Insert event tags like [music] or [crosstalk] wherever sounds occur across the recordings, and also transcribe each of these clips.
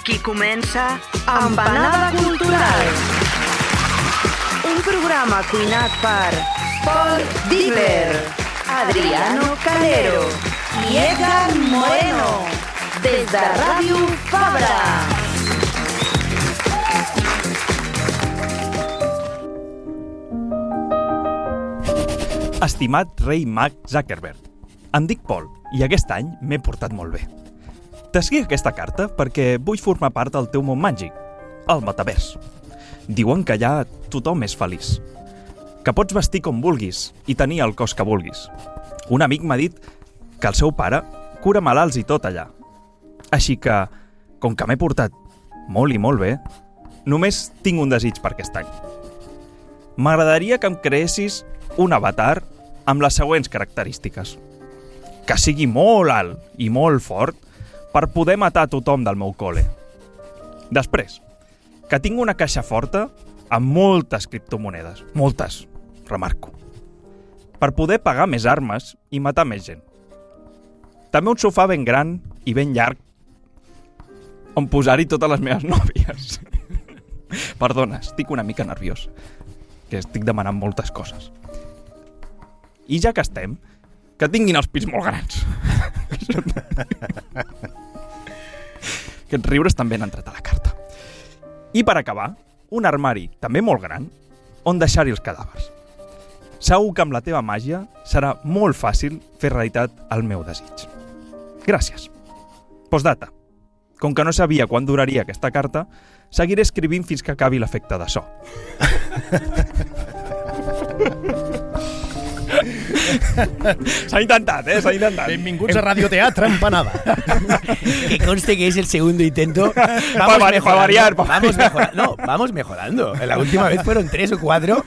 Aquí comença Empanada Cultural. Un programa cuinat per Paul Dibler, Adriano Calero i Edgar Moreno. Des de Ràdio Fabra. Estimat rei mag Zuckerberg, em dic Paul i aquest any m'he portat molt bé. T'escric aquesta carta perquè vull formar part del teu món màgic, el metavers. Diuen que allà tothom és feliç. Que pots vestir com vulguis i tenir el cos que vulguis. Un amic m'ha dit que el seu pare cura malalts i tot allà. Així que, com que m'he portat molt i molt bé, només tinc un desig per aquest any. M'agradaria que em creessis un avatar amb les següents característiques. Que sigui molt alt i molt fort per poder matar tothom del meu col·le. Després, que tingui una caixa forta amb moltes criptomonedes. Moltes, remarco. Per poder pagar més armes i matar més gent. També un sofà ben gran i ben llarg on posar-hi totes les meves [laughs] nòvies. Perdona, estic una mica nerviós, que estic demanant moltes coses. I ja que estem, que tinguin els pits molt grans. [laughs] Aquests riures també han entrat a la carta. I per acabar, un armari també molt gran on deixar-hi els cadàvers. Segur que amb la teva màgia serà molt fàcil fer realitat el meu desig. Gràcies. Postdata. Com que no sabia quan duraria aquesta carta, seguiré escrivint fins que acabi l'efecte de so. [laughs] S'ha intentat, eh? S'ha intentat. Benvinguts a Radioteatre Empanada. que conste que es el segundo intento. Vamos pa mejorando. variar, pa- Vamos mejorando. No, vamos mejorando. La última vez fueron tres o cuatro.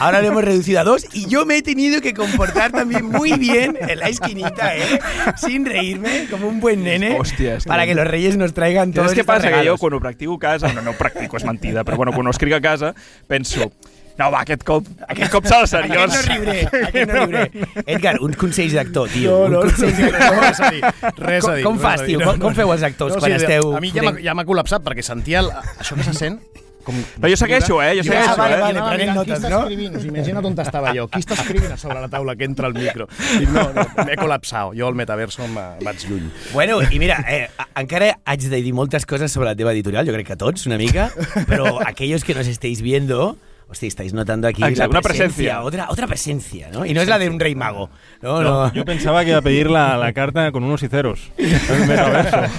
Ahora lo hemos reducido a dos. Y yo me he tenido que comportar también muy bien en la esquinita, ¿eh? Sin reírme, como un buen nene. Que- para que los reyes nos traigan todos Saps què passa? Que jo, regalos. quan ho practico a casa, no, no ho practico, és mentida, però bueno, quan ho escric a casa, penso, no, va, aquest cop, aquest cop s'ha de seriós. Aquest no riuré, aquest no riuré. Edgar, un consell d'actor, tio. No, un no, no, consell no, d'actor. res a dir. Res a dir. Com fas, tio? No, Com, com feu els actors no, quan sí, esteu... A mi ja m'ha ja m'ha col·lapsat perquè sentia el, això que se sent com... Però jo segueixo, eh? Jo segueixo, Ah, vale, eh? vale, Anava prenent mirant qui notes, està no? escrivint, sigui, imagina't on estava jo. Qui està escrivint a sobre la taula que entra al micro? I no, no m'he col·lapsat. Jo al metaverso me vaig lluny. Bueno, i mira, eh, encara haig de dir moltes coses sobre la teva editorial, jo crec que tots, una mica, però aquellos que nos estéis viendo, hostia, estáis notando aquí Exacto, la una presencia. Otra, otra presencia, ¿no? Y no es la de un rey mago. No, no. Yo pensaba que iba a pedir la, la carta con unos y ceros.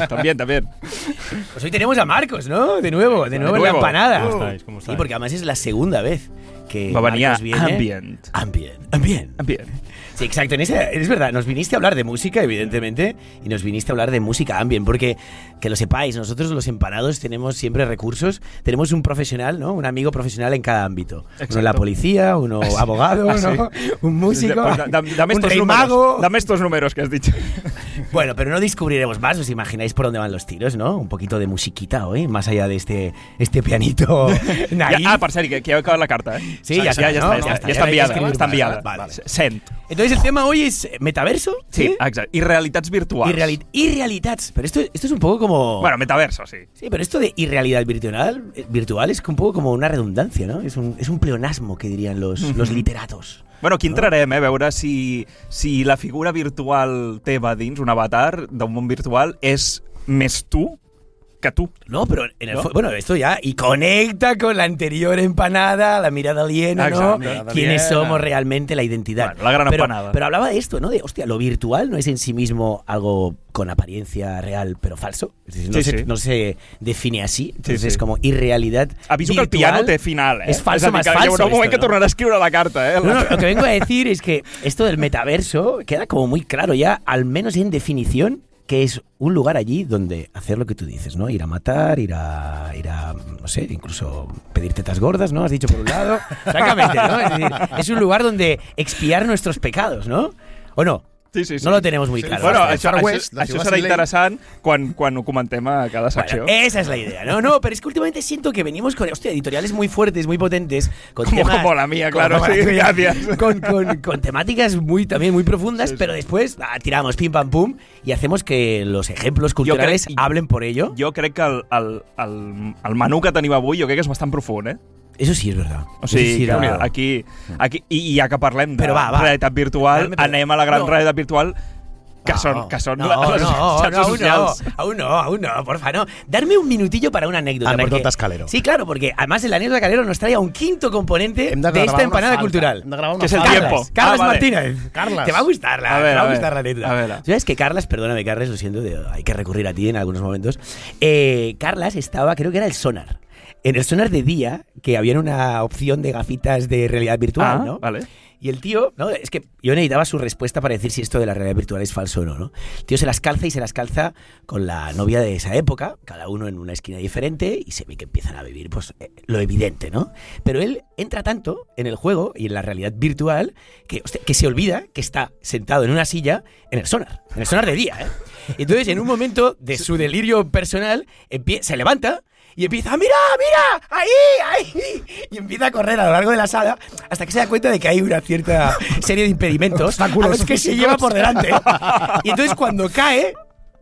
También, [laughs] también. Pues hoy tenemos a Marcos, ¿no? De nuevo, de nuevo en la nuevo. empanada. ¿Cómo estáis? ¿Cómo Sí, estáis? porque además es la segunda vez que Va Marcos viene. Ambient. Ambient. Ambient. Bien. Sí, exacto. En es verdad, nos viniste a hablar de música, evidentemente, y nos viniste a hablar de música ambient, porque, que lo sepáis, nosotros los empanados tenemos siempre recursos, tenemos un profesional, ¿no? Un amigo profesional en cada ámbito. Uno en la Exacto. policía, uno [laughs] abogado, Ah, [laughs] sí. ¿no? Un músico, Da- da- dame un estos rey números. mago. Dame estos números que has dicho. [laughs] Bueno, pero no descubriremos más, os imagináis por dónde van los tiros, ¿no? Un poquito de musiquita hoy, más allá de este, este pianito naif. Ah, per cert, que, que he acabat la carta, eh? Sí, ja, està, ja ja està no hay que enviada. Vale, vale. Sent. Entonces el tema hoy es metaverso, Sí, exacte. I realitats virtuals. Pero esto, esto es un poco como... Bueno, metaverso, sí. Sí, pero esto de irrealidad virtual, eh, virtual es un poco como una redundancia, ¿no? Es un, es un pleonasmo que dirían los, los literatos. Bueno, aquí entrarem, eh, a veure si, si la figura virtual teva dins, un avatar d'un món virtual, és més tu tu. No, pero en el ¿No? bueno, esto ya y conecta con la anterior empanada, la mirada aliena, ¿no? Mirada Quiénes aliena. somos realmente la identidad. Bueno, la gran pero, empanada. Pero hablaba de esto, ¿no? De, hostia, lo virtual no es en sí mismo algo con apariencia real, pero falso. Es decir, no, Sí, se, sí. no se define así. Entonces sí. es como irrealidad. Aviso que el piano té final, eh? És falso más falso haurà un moment que tornarà a escriure la carta, eh? No, no, lo que vengo a decir es que esto del metaverso queda como muy claro ya, al menos en definición, que es un lugar allí donde hacer lo que tú dices, ¿no? Ir a matar, ir a, ir a no sé, incluso pedir tetas gordas, ¿no? Has dicho por un lado. [laughs] Francamente, ¿no? Es decir, es un lugar donde expiar nuestros pecados, ¿no? ¿O no? Sí, sí, sí. No lo tenemos muy claro. Bueno, això, això, West, això Ley. interessant quan, ho comentem a cada secció. Bueno, esa es la idea, ¿no? No, pero es que últimamente siento que venimos con hostia, editoriales muy fuertes, muy potentes, con Como- temas- como la mía, claro, como sí, gracias. Con, con- con temáticas muy también muy profundas, pero después ah, tiramos pim pam pum y hacemos que los ejemplos culturales crec- hablen por ello. Jo crec que el, el, el, el menú que tenim avui jo crec que és bastant profund, eh? Eso sí es verdad. O Eso sigui, sí era- aquí, aquí, i, i ja que parlem de Però va, va. realitat virtual, Realment- anem a la gran no. realitat virtual que No, són, que són no, les no, [laughs] xarxes no, aún no, socials. aún no, aún no, porfa, no. Darme un minutillo para una anécdota. Anécdota porque- Escalero. Sí, claro, porque además el anécdota Calero nos trae a un quinto componente Hem de esta empanada cultural. Hem de gravar una Que es el tiempo. Carlas, Carlas Ah, vale. Martínez. Carlas. Te va a gustar la, A ver, te va a a ver, gustar la anécdota. a ver. ¿Sabes que Carlas, perdóname Carlas, lo siento, de- hay que recurrir a ti en algunos momentos. Eh, Carlas estaba, creo que era el sonar. En el sonar de día, que había una opción de gafitas de realidad virtual, Ah, ¿no? vale. Y el tío, ¿no? Es que yo necesitaba su respuesta para decir si esto de la realidad virtual es falso o no, ¿no? El tío se las calza y se las calza con la novia de esa época, cada uno en una esquina diferente, y se ve que empiezan a vivir, pues, eh, lo evidente, ¿no? Pero él entra tanto en el juego y en la realidad virtual que, hostia, que se olvida que está sentado en una silla en el sonar, en el sonar de día, ¿eh? Entonces, en un momento de su delirio personal, se levanta y empieza, mira, mira, ahí, ahí. Y empieza a correr a lo largo de la sala hasta que se da cuenta de que hay una cierta serie de impedimentos a los que se lleva por delante. Y entonces cuando cae,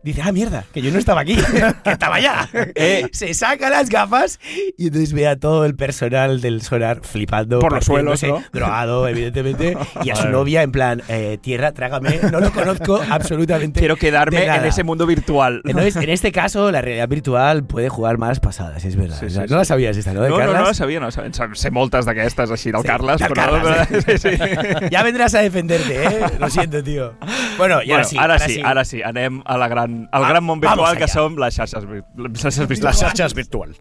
dice, ah, mierda, que yo no estaba aquí, [laughs] que estaba allá. Eh. Se saca las gafas y entonces ve a todo el personal del sonar flipando. Por los suelos, ¿no? Drogado, [laughs] evidentemente. Y a su novia en plan, eh, tierra, trágame, no lo conozco [laughs] absolutamente. Quiero quedarme de en ese mundo virtual. Entonces, en este caso, la realidad virtual puede jugar malas pasadas, es verdad. Sí, sí, sea, sí. no la sabías esta, ¿no? De No, no, Carlas? no la sabia, no la sabia. Sé moltes d'aquestes així del Sí, Carles, del. Carles, sí, sí. Ya vendrás a defenderte, ¿eh? Lo siento, tío. Bueno, y Bueno, ahora sí. ara sí, ara sí, anem a la gran, al Ah, gran món vamos virtual que som les xarxes, les xarxes Les virtuals. xarxes virtuals.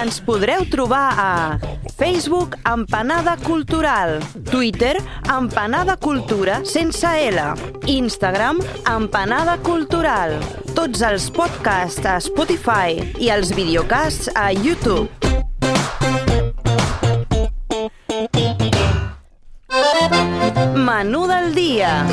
Ens podreu trobar a Facebook Empanada Cultural, Twitter Empanada Cultura sense L, Instagram Empanada Cultural, tots els podcasts a Spotify i els videocasts a YouTube. Menú del dia.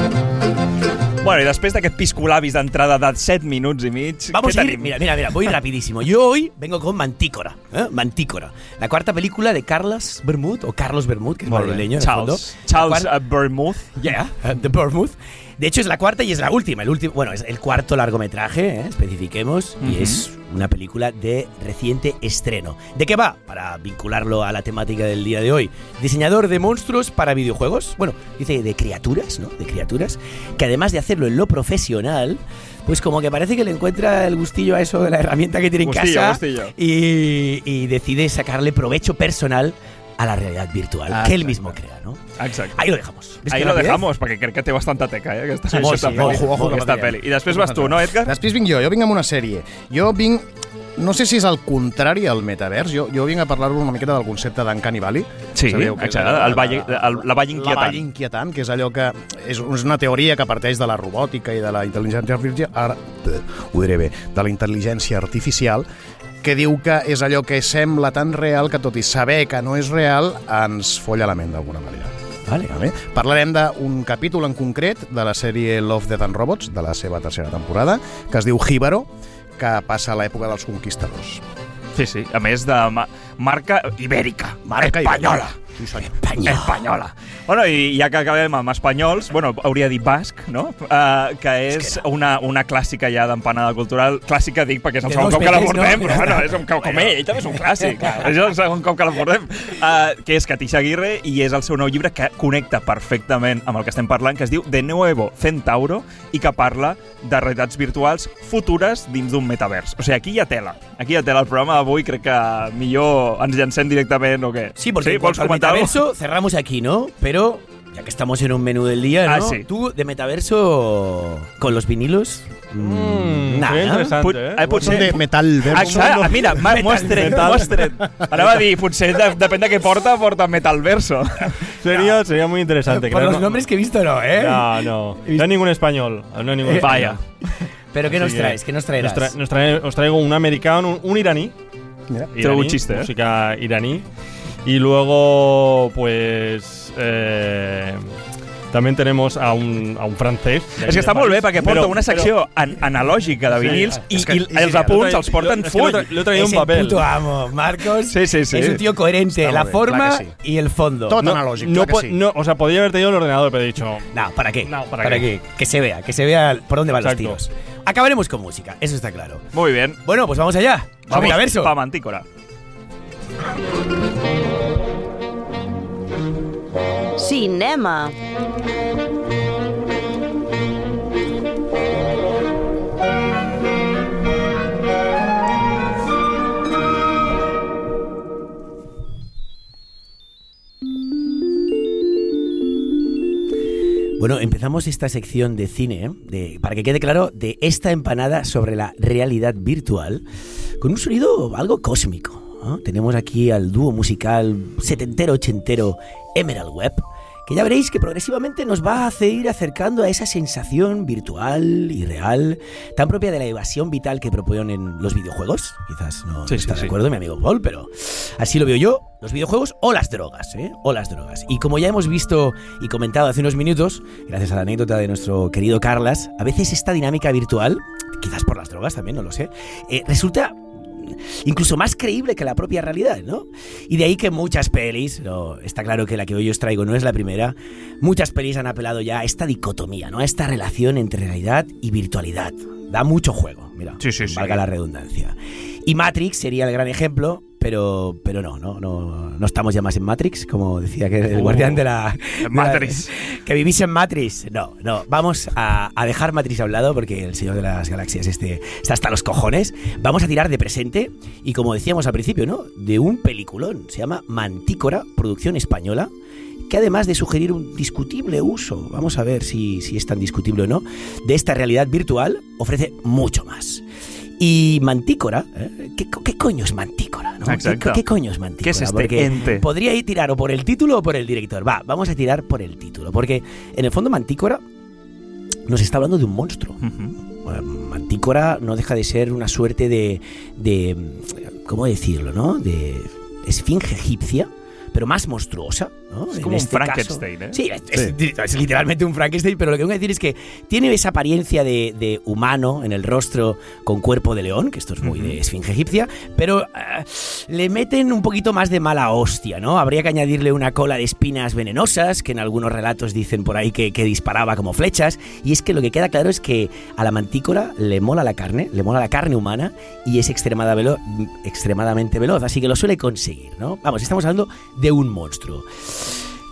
Bueno, i després d'aquest piscolabis d'entrada de 7 minuts i mig, Vamos a ir, tenim? mira, mira, mira, voy rapidísimo. Yo hoy vengo con Mantícora, ¿eh? Mantícora, la cuarta película de Carlos Bermud, o Carlos Bermud, que es madrileño. Charles, Charles uh, Vermouth. Yeah, uh, The Bournemouth. De hecho, es la cuarta y es la última. El último, bueno, es el cuarto largometraje, ¿eh? especifiquemos, y es una película de reciente estreno. ¿De qué va? Para vincularlo a la temática del día de hoy. Diseñador de monstruos para videojuegos. Bueno, dice de criaturas, ¿no? De criaturas. Que además de hacerlo en lo profesional, pues como que parece que le encuentra el gustillo a eso de la herramienta que tiene en Gustillo, casa. gustillo. Y, y decide sacarle provecho personal a la realidad virtual Ah, que él mismo crea, ¿no? Exacte. Ahí lo dejamos. ¿Ves Ahí lo rapidez? dejamos, perquè crec que té bastanta teca, eh, aquesta, Sí, aquesta sí, pel·li. ojo, ojo, que aquesta pel·li. I després vas tu, no, Edgar? Després vinc jo, jo vinc amb una sèrie. Jo vinc no sé si és el contrari al metavers, jo, jo vinc a parlar-vos una miqueta del concepte d'Uncanny Valley. Sí, Sabeu és exacte, el vall, el, la vall inquietant. La vall inquietant, que és allò que és, és una teoria que parteix de la robòtica i de la intel·ligència artificial, ara, ho diré bé, de la intel·ligència artificial, que diu que és allò que sembla tan real que tot i saber que no és real ens folla la ment d'alguna manera. Vale. Vale? Parlarem d'un capítol en concret de la sèrie Love, Death and Robots, de la seva tercera temporada, que es diu Jíbaro, que passa a l'època dels conquistadors. Sí, sí, a més de ma marca ibèrica, Marca espanyola. ibèrica. Sí, senyor. Espanyola. Bueno, i ja que acabem amb espanyols, bueno, hauria dir basc, no? Uh, que és una, una clàssica ja d'empanada cultural. Clàssica dic perquè és el De segon dos cop que la veces, no? portem, però bueno, [laughs] és un cop com ell, ell també és un clàssic. [laughs] és el segon cop que la portem. Uh, que és Katisha Aguirre i és el seu nou llibre que connecta perfectament amb el que estem parlant, que es diu De Nuevo Centauro i que parla de realitats virtuals futures dins d'un metavers. O sigui, aquí hi ha tela. Aquí hi ha tela. El programa d'avui crec que millor ens llancem directament o què? Sí, porque sí, al comentar-ho? Metaverso cerramos aquí, ¿no? Pero ya que estamos en un menú del día, ¿no? Ah, sí. Tú de metaverso con los vinilos, Mm, nada. seria interessant, Pot- eh? eh, pot Són ser- de metal verd. Exacte, mira, m'ho has tret, m'ho has tret. Anava a dir, potser de, depèn de què porta, porta Metal Verso. [laughs] Sería, sería muy interesante. Por creo, los ¿no? nombres que he visto, no, ¿eh? No, no. [laughs] No hay ningún español. No hay ningún Eh. Vaya. [laughs] Pero ¿qué Así nos traes? ¿Qué nos traerás? Nos, tra- nos trae- os traigo un americano, un, un iraní. Mira. Traigo un chiste, ¿eh? Música iraní. Y luego, pues. eh, También tenemos a un, a un francés. És que està molt bé perquè porta Però- una secció an analògica de vinils i, que- i els apunts els porten Lo- es que full. he traído es un el papel. puto amo. Marcos Sí, sí, sí. es un tío coherente. Está la bien, forma sí. y el fondo. Tot No, analògic, no, que sí. o sea, podría haber tenido el ordenador, pero he dicho. No, ¿para qué? No, ¿para qué? Que se vea, que se vea por dónde van Exacto. los tiros. Acabaremos con música, eso está claro. Muy bien. Bueno, pues vamos allá. Vamos a verso. Pa Mantícora. Cinema. Bueno, empezamos esta sección de cine, de, para que quede claro, de esta empanada sobre la realidad virtual, con un sonido algo cósmico. Tenemos aquí al dúo musical setentero-ochentero Emerald Web, que ya veréis que progresivamente nos va a hacer ir acercando a esa sensación virtual y real, tan propia de la evasión vital que proponen los videojuegos. Quizás no, Sí, no sí, está de sí. acuerdo mi amigo Paul, pero así lo veo yo, los videojuegos o las drogas, ¿eh? O las drogas. Y como ya hemos visto y comentado hace unos minutos, gracias a la anécdota de nuestro querido Carlas, a veces esta dinámica virtual, quizás por las drogas también, no lo sé, eh, resulta incluso más creíble que la propia realidad, ¿no? Y de ahí que muchas pelis, no, está claro que la que hoy os traigo no es la primera, muchas pelis han apelado ya a esta dicotomía, ¿no? A esta relación entre realidad y virtualidad. Da mucho juego, mira, Sí, sí, sí. valga la redundancia. Y Matrix sería el gran ejemplo, pero, pero no, no, no, no estamos ya más en Matrix, como decía que el Uh, guardián de la... en de la- Matrix. que vivís en Matrix. No, no. Vamos a, a dejar Matrix a un lado porque el Señor de las Galaxias este, está hasta los cojones. Vamos a tirar de presente y como decíamos al principio, ¿no? De un peliculón. Se llama Mantícora, producción española que además de sugerir un discutible uso, vamos a ver si, si es tan discutible o no, de esta realidad virtual, ofrece mucho más. Y Mantícora, ¿eh? ¿Qué, qué coño es Mantícora? no? ¿Qué, qué coño es Mantícora? ¿Qué es este Porque ente? Podría ir tirar o por el título o por el director. Va, vamos a tirar por el título, porque en el fondo Mantícora nos está hablando de un monstruo. Mantícora no deja de ser una suerte de, de ¿cómo decirlo, no? De esfinge egipcia, pero más monstruosa, ¿no? Es En como un este caso- Frankenstein, ¿eh? Sí, es, es- es literalmente un Frankenstein, pero lo que vengo a decir es que tiene esa apariencia de, de humano en el rostro con cuerpo de león, que esto es muy de esfinge egipcia, pero ah, le meten un poquito más de mala hostia, ¿no? Habría que añadirle una cola de espinas venenosas, que en algunos relatos dicen por ahí que, que disparaba como flechas, y es que lo que queda claro es que a la mantícora le mola la carne, le mola la carne humana, y es extremada velo- extremadamente veloz, así que lo suele conseguir, ¿no? Vamos, estamos hablando de un monstruo.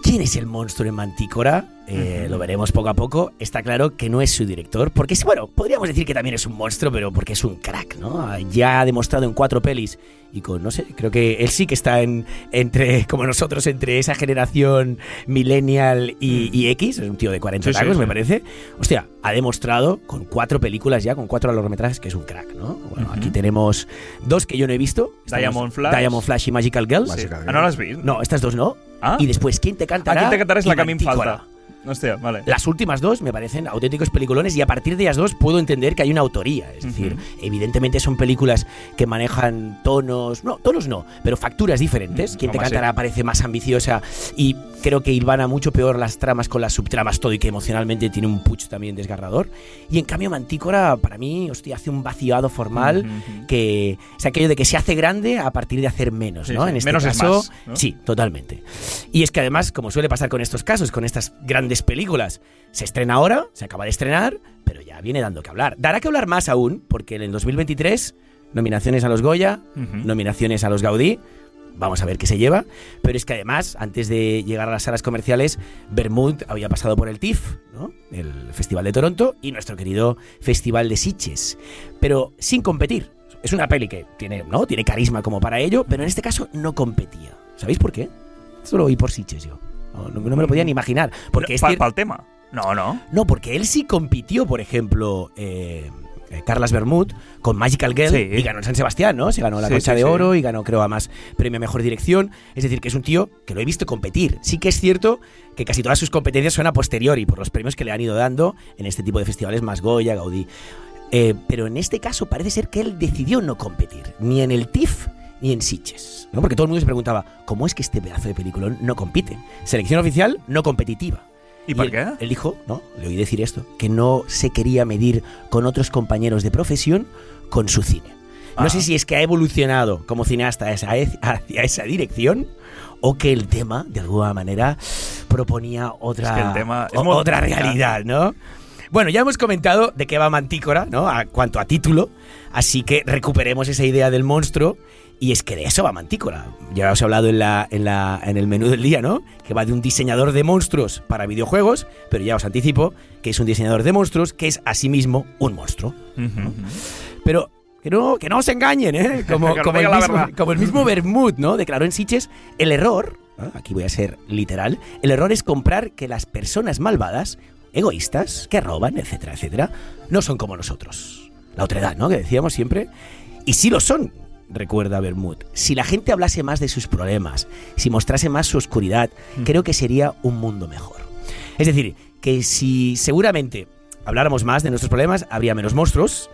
¿Quién es el monstruo en Mantícora? Eh, Lo veremos poco a poco. Está claro que no es su director, porque es, bueno, podríamos decir que también es un monstruo, pero porque es un crack, ¿no? Ya ha demostrado en cuatro pelis y con, no sé, creo que él sí que está en, entre, [laughs] como nosotros, entre esa generación millennial y, y X, es un tío de 40 Sí, sí. me parece. Hostia, ha demostrado con cuatro películas ya, con cuatro largometrajes, que es un crack, ¿no? Bueno, aquí tenemos dos que yo no he visto. Estamos- Diamond Flash. Diamond Flash y Magical Girls. Bàsicament. Ah, no l'has vist? No, estas dos no. Ah, Y después, ¿quién te cantará? ah, qui te cantarà és la que a falta. Hòstia, vale. Las últimas dos me parecen auténticos peliculones y a partir de ellas dos puedo entender que hay una autoría. Es decir, evidentemente son películas que manejan tonos, no, tonos no, pero facturas diferentes. Mm, Quien te cantará parece más ambiciosa y creo que hilvana mucho peor las tramas con las subtramas todo y que emocionalmente tiene un puch también desgarrador. Y en cambio Mantícora para mí, hostia, hace un vaciado formal que es aquello de que se hace grande a partir de hacer menos, Sí, ¿no? sí. En este Menos es caso, más, ¿no? sí, totalmente. Y es que además, como suele pasar con estos casos, con estas grandes películas, se estrena ahora, se acaba de estrenar, pero ya viene dando que hablar. Dará que hablar más aún, porque en el 2023 nominaciones a los Goya, nominaciones a los Gaudí. Vamos a ver qué se lleva. Pero es que además, antes de llegar a las salas comerciales, Bermud había pasado por el TIFF, ¿no? el Festival de Toronto, y nuestro querido Festival de Sitges. Pero sin competir. Es una peli que tiene, ¿no? tiene carisma como para ello, pero en este caso no competía. ¿Sabéis por qué? Esto lo oí por Sitges yo. No, me lo podía ni imaginar. Porque es Pa- cier- Pel tema. No, no. no, porque él sí compitió, por ejemplo, eh, eh, Carlas Bermud con Magical Girl Sí. y ganó en San Sebastián, ¿no? Se ganó la Sí, Concha sí, de. Oro y ganó, creo, a más premio a Mejor Dirección. Es decir, que es un tío que lo he visto competir. Sí que es cierto que casi todas sus competencias son a posteriori por los premios que le han ido dando en este tipo de festivales más Goya, Gaudí. Eh, pero en este caso parece ser que él decidió no competir, ni en el TIFF ni en Sitges. ¿no? Porque todo el mundo se preguntaba, ¿cómo es que este pedazo de película no compite? Selección oficial no competitiva. ¿Y por él- qué? Él dijo, ¿no? Le oí decir esto, que no se quería medir con otros compañeros de profesión con su cine. No Ah. sé si es que ha evolucionado como cineasta esa- hacia esa dirección o que el tema, de alguna manera, proponía otra, Es que el tema es o- muy otra realidad, ¿no? Bueno, ya hemos comentado de qué va Mantícora, ¿no? A cuanto a título, así que recuperemos esa idea del monstruo y es que de eso va Mantícora. Ya os he hablado en, la, en, la, en el menú del día, ¿no? Que va de un diseñador de monstruos para videojuegos, pero ya os anticipo que es un diseñador de monstruos que es asimismo un monstruo. Pero que no, que no se engañen, ¿eh? [laughs] Como, como, el mismo, como el mismo Bermud, ¿no? Declaró en Sitges, el error, ¿no? aquí voy a ser literal, el error es comprar que las personas malvadas, egoístas, que roban, etcétera, etcétera, no son como nosotros. La otredad, ¿no? Que decíamos siempre. Y sí lo son, recuerda Bermud. Si la gente hablase más de sus problemas, si mostrase más su oscuridad, Mm. creo que sería un mundo mejor. Es decir, que si seguramente habláramos más de nuestros problemas, habría menos monstruos.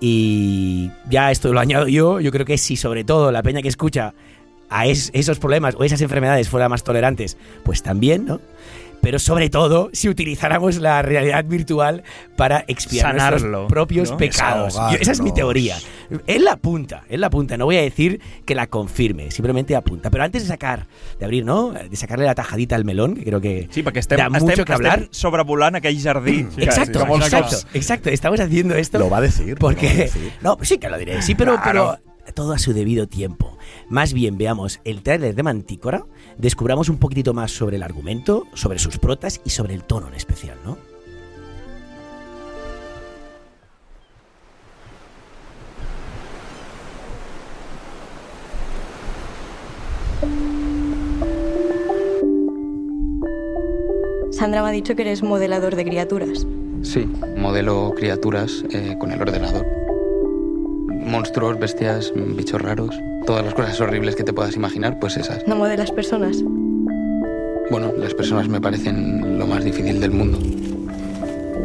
Y ya esto lo añado yo, yo creo que si sobre todo la peña que escucha a es- esos problemas o esas enfermedades fuera más tolerantes, pues también, ¿no? Pero sobre todo si utilizáramos la realidad virtual para expiar Sanarlo, nuestros propios ¿no? pecados. Yo- esa es mi teoría. Él la apunta, él la apunta. No voy a decir que la confirme, simplemente apunta. Pero antes de sacar, de abrir, ¿no? De sacarle la tajadita al melón, que creo que Sí, perquè estem, da mucho estem, que hablar. sobrevolant aquell jardí. que- [clears throat] Exacto, molts exacto, cops- exacto. Estamos haciendo esto. Lo va a decir. lo va a Porque. decir. No, sí que lo diré. Sí, pero, Claro. pero todo a su debido tiempo. Más bien veamos el tráiler de Mantícora, descubramos un poquitito más sobre el argumento, sobre sus protas y sobre el tono en especial, ¿no? Sandra me ha dicho que eres modelador de criaturas. Sí, modelo criaturas eh, con el ordenador. Monstruos, bestias, bichos raros, todas las cosas horribles que te puedas imaginar, pues esas. No modelas personas. Bueno, las personas me parecen lo más difícil del mundo.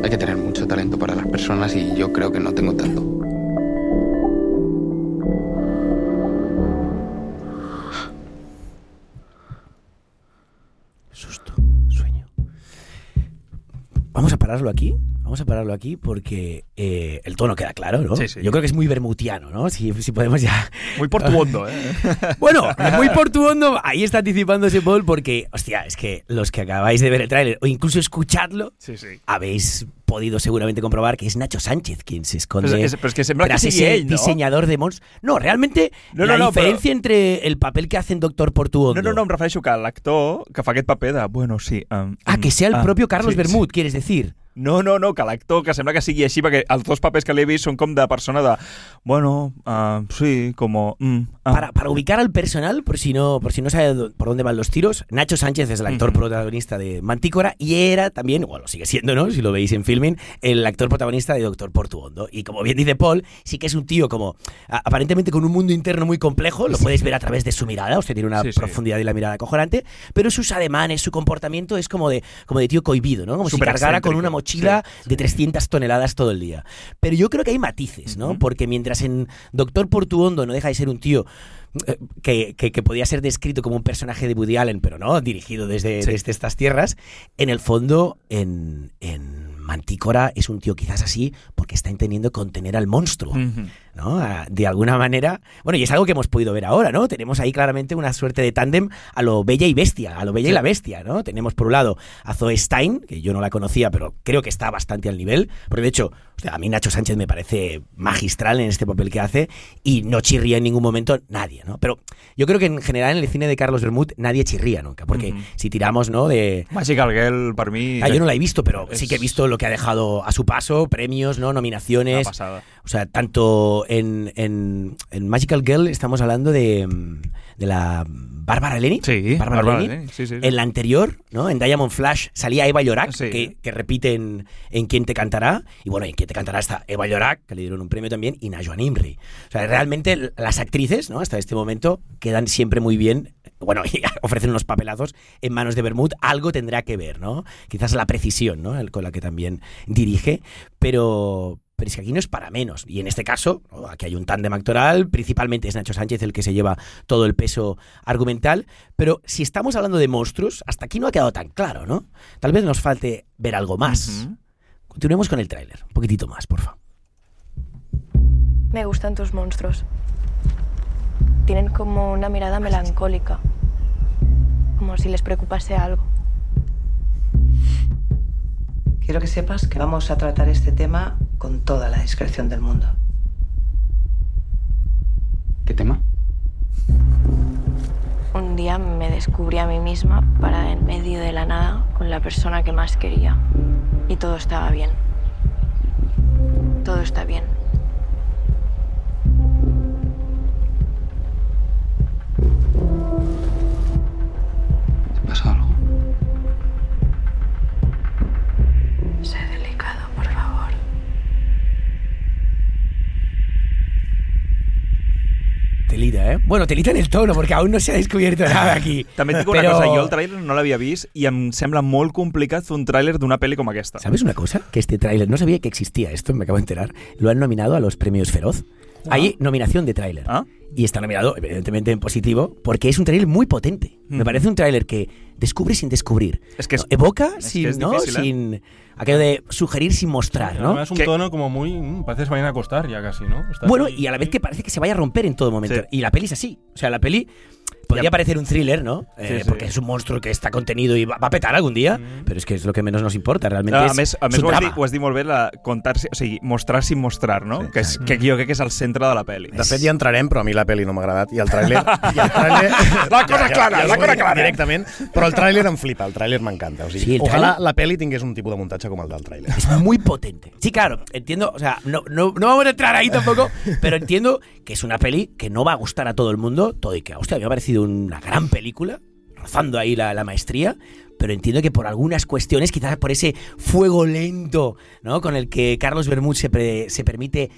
Hay que tener mucho talento para las personas y yo creo que no tengo tanto. Susto, sueño. Vamos a pararlo aquí. Vamos a pararlo aquí porque eh, el tono queda claro, ¿no? Sí, sí. Yo creo que es muy bermutiano, ¿no? Si, si podemos ya [laughs] Muy portuondo, eh? [laughs] Bueno, muy portuondo, ahí está anticipándose Paul porque, hostia, es que los que acabáis de ver el tráiler o incluso escucharlo, Sí, sí. habéis podido seguramente comprobar que es Nacho Sánchez quien se esconde Però és, però és que que tras sigui ese ell, no? diseñador de monstruos. No, realmente No, la no, no, diferencia entre el papel que hace en Doctor Portuondo... No, no, no, em refereixo que l'actor que fa aquest paper de... Bueno, sí... Um, Ah, que sea el ah, propio Carlos sí, Bermud, quieres decir. Sí. No, no, no, que l'actor, que sembla que sigui així, perquè els dos papers que l'he vist són com de persona de... Bueno, uh, sí, como... Mm, ah. Para, para ubicar al personal, por si no, por si no sabe por dónde van los tiros, Nacho Sánchez es el actor Ujú. protagonista de Mantícora y era también, bueno, sigue siendo, ¿no? Si lo veis en filming, el actor protagonista de Doctor Portuondo. Y como bien dice Paul, sí que es un tío como a- aparentemente con un mundo interno muy complejo, lo puedes ver a través de su mirada, usted tiene una Sí, sí. profundidad y la mirada acojonante, pero sus ademanes, su comportamiento es como de, como de tío cohibido, ¿no? Como si Súper cargara con una mochila sí, de 300 toneladas todo el día. Pero yo creo que hay matices, ¿no? Porque mientras en Doctor Portuondo no deja de ser un tío eh, que, que, que podía ser descrito como un personaje de Woody Allen, pero no, dirigido desde, Sí. desde estas tierras, en el fondo, en, en Mantícora es un tío quizás así porque está entendiendo contener al monstruo. ¿No? De alguna manera. Bueno, y es algo que hemos podido ver ahora, ¿no? Tenemos ahí claramente una suerte de tándem a lo bella y bestia, a lo bella y la bestia, ¿no? Tenemos por un lado a Zoe Stein, que yo no la conocía, pero creo que está bastante al nivel, porque de hecho, o sea, a mí Nacho Sánchez me parece magistral en este papel que hace y no chirría en ningún momento nadie, ¿no? Pero yo creo que en general en el cine de Carlos Bermud nadie chirría nunca, porque si tiramos, ¿no? De, Magical Girl, per mi... Ah, yo no la he visto, pero Es- sí que he visto lo que ha dejado a su paso, premios, ¿no? Una Nominaciones. passada. O sea, tanto en, en, en Magical Girl estamos hablando de, de la Bárbara Leni. Sí, Bárbara. Leni, sí, sí, sí. En la anterior, ¿no? En Diamond Flash salía Eva Llorac, que, que repite en, en Quién te cantará. Y bueno, en Quién te cantará está Eva Llorac, que le dieron un premio también, y Najoan Imri. O sea, realmente las actrices, ¿no? Hasta este momento quedan siempre muy bien. Bueno, [laughs] y ofrecen unos papelazos en manos de Bermud. Algo tendrá que ver, ¿no? Quizás la precisión, ¿no? El- con la que también dirige. Pero, pero es que aquí no es para menos. Y en este caso, aquí hay un tándem actoral, principalmente es Nacho Sánchez el que se lleva todo el peso argumental, pero si estamos hablando de monstruos, hasta aquí no ha quedado tan claro, ¿no? Tal vez nos falte ver algo más. Continuemos con el tráiler, un poquitito más, por favor. Me gustan tus monstruos. Tienen como una mirada melancólica. Como si les preocupase algo. Quiero que sepas que vamos a tratar este tema con toda la discreción del mundo. ¿Qué tema? Un día me descubrí a mí misma parada en medio de la nada con la persona que más quería. Y todo estaba bien. Todo está bien. ¿Te pasa algo? Telita, ¿eh? Bueno, telita en el tono, porque aún no se ha descubierto nada aquí. [laughs] També et dic una Però- cosa, jo el tràiler no l'havia vist i em sembla molt complicat fer un tràiler d'una pel·li com aquesta. ¿Sabes una cosa? Que este tráiler, no sabía que existía esto, me acabo de enterar. Lo han nominado a los premios Feroz. Hay nominación de tráiler. Ah? Y está nominado, evidentemente, en positivo, porque es un tráiler muy potente. Me parece un tráiler que descubre sin descubrir. Es que es-. Evoca es que sin, es ¿no? difícil, ¿eh? sin aquello de sugerir sin mostrar, ¿no? Además, un tono como muy. mm, parece que se vayan a acostar ya casi, ¿no? Está Bueno, ahí- y a la vez que parece que se vaya a romper en todo momento. Sí. Y la peli es así. O sea, la peli podría Ya. parecer un thriller, ¿no? Eh, Sí, sí. Porque es un monstruo que está contenido y va, va a petar algun dia, Mm. pero es que es lo que menos nos importa. Realmente Ah, es, a més, a es més un ho, has drama. dit, ho has dit molt bé, la, contar o sigui, mostrar sin mostrar, no? Sí. que, és, que jo crec que és el centre de la pel·li. De fet, ja entrarem, però a mi la pel·li no m'ha agradat. I el tràiler... [laughs] i el tràiler [laughs] La cosa clara, us la ho cosa clara. Directament, però el tràiler em flipa, el tràiler m'encanta. O sigui, Sí, el ojalà tràiler- la pel·li tingués un tipus de muntatge com el del tràiler. Es muy potente. Sí, claro, entiendo, o sea, no, no, no vamos a entrar ahí tampoco, pero entiendo que es una peli que no va a gustar a todo el mundo, todo y que, hostia, me ha parecido una gran película, rozando ahí la, maestría, pero entiendo que por algunas cuestiones, quizás por ese fuego lento, ¿no? Con el que Carlos Bermud se, se permite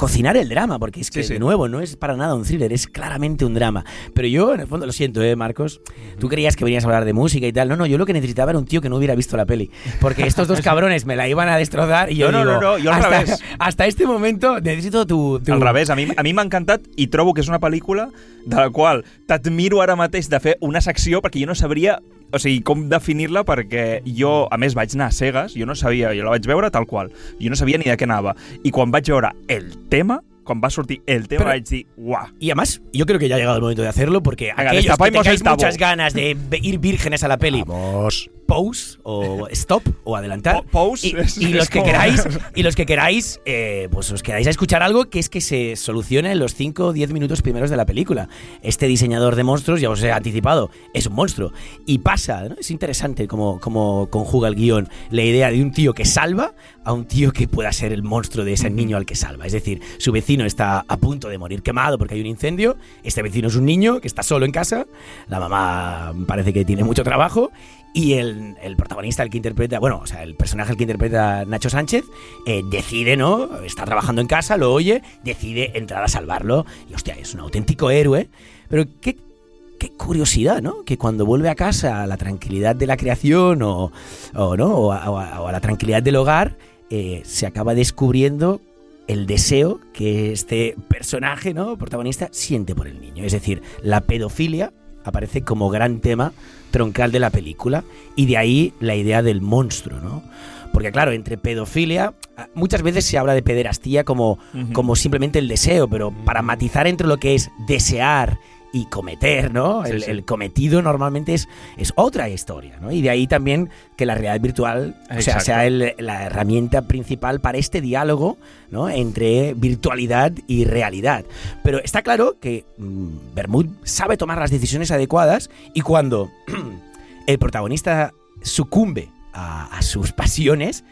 cocinar el drama, porque es que, Sí, sí. de nuevo, no es para nada un thriller, es claramente un drama. Pero yo, en el fondo, lo siento, ¿eh, Marcos? Tú creías que venías a hablar de música y tal. No, no, yo lo que necesitaba era un tío que no hubiera visto la peli. Porque estos dos [laughs] cabrones me la iban a destrozar y yo No, no, digo, no, no, yo al hasta, revés. hasta este momento necesito tu... tu- Al revés, a mi, a mi m'ha encantat i trobo que és una pel·lícula de la qual t'admiro ara mateix de fer una secció perquè jo no sabria o sigui, com definir-la perquè jo, a més, vaig anar a cegues, jo no sabia, jo la vaig veure tal qual, jo no sabia ni de què anava. I quan vaig veure el tema, quan va sortir el tema, vaig dir, uah, Y además, yo creo que ya ha llegado el momento de hacerlo porque Venga, aquellos que tengáis muchas ganas de ir vírgenes a la peli, Vamos. Pause o stop o adelantar. Pause y, es- y es los que como- queráis [laughs] y los que queráis eh, pues os quedáis a escuchar algo que es que se soluciona en los 5 o 10 minutos primeros de la película este diseñador de monstruos ya os he anticipado es un monstruo y pasa ¿no? es interesante como, como conjuga el guion la idea de un tío que salva a un tío que pueda ser el monstruo de ese niño al que salva es decir su vecino está a punto de morir quemado porque hay un incendio este vecino es un niño que está solo en casa la mamá parece que tiene mucho trabajo y el, el protagonista, el que interpreta, bueno, o sea, el personaje el que interpreta Nacho Sánchez, eh, decide, ¿no? Está trabajando en casa, lo oye, decide entrar a salvarlo. Y hostia, es un auténtico héroe. Pero qué, qué curiosidad, ¿no? Que cuando vuelve a casa a la tranquilidad de la creación o, o, ¿no? o, a, o a- la tranquilidad del hogar, eh, se acaba descubriendo el deseo que este personaje, ¿no? Protagonista, siente por el niño. Es decir, la pedofilia aparece como gran tema troncal de la película y de ahí la idea del monstruo, ¿no? Porque claro, entre pedofilia, ah, muchas veces se habla de pederastía como, como simplemente el deseo, pero para matizar entre lo que es desear y cometer, ¿no? Sí, el, sí. el cometido normalmente es, es otra historia, ¿no? Y de ahí también que la realidad virtual o sea, Exacto. sea el- la herramienta principal para este diálogo, ¿no? Entre virtualidad y realidad. Pero está claro que mm, Bermud sabe tomar las decisiones adecuadas y cuando [clears throat] el protagonista sucumbe a, a sus [laughs] pasiones,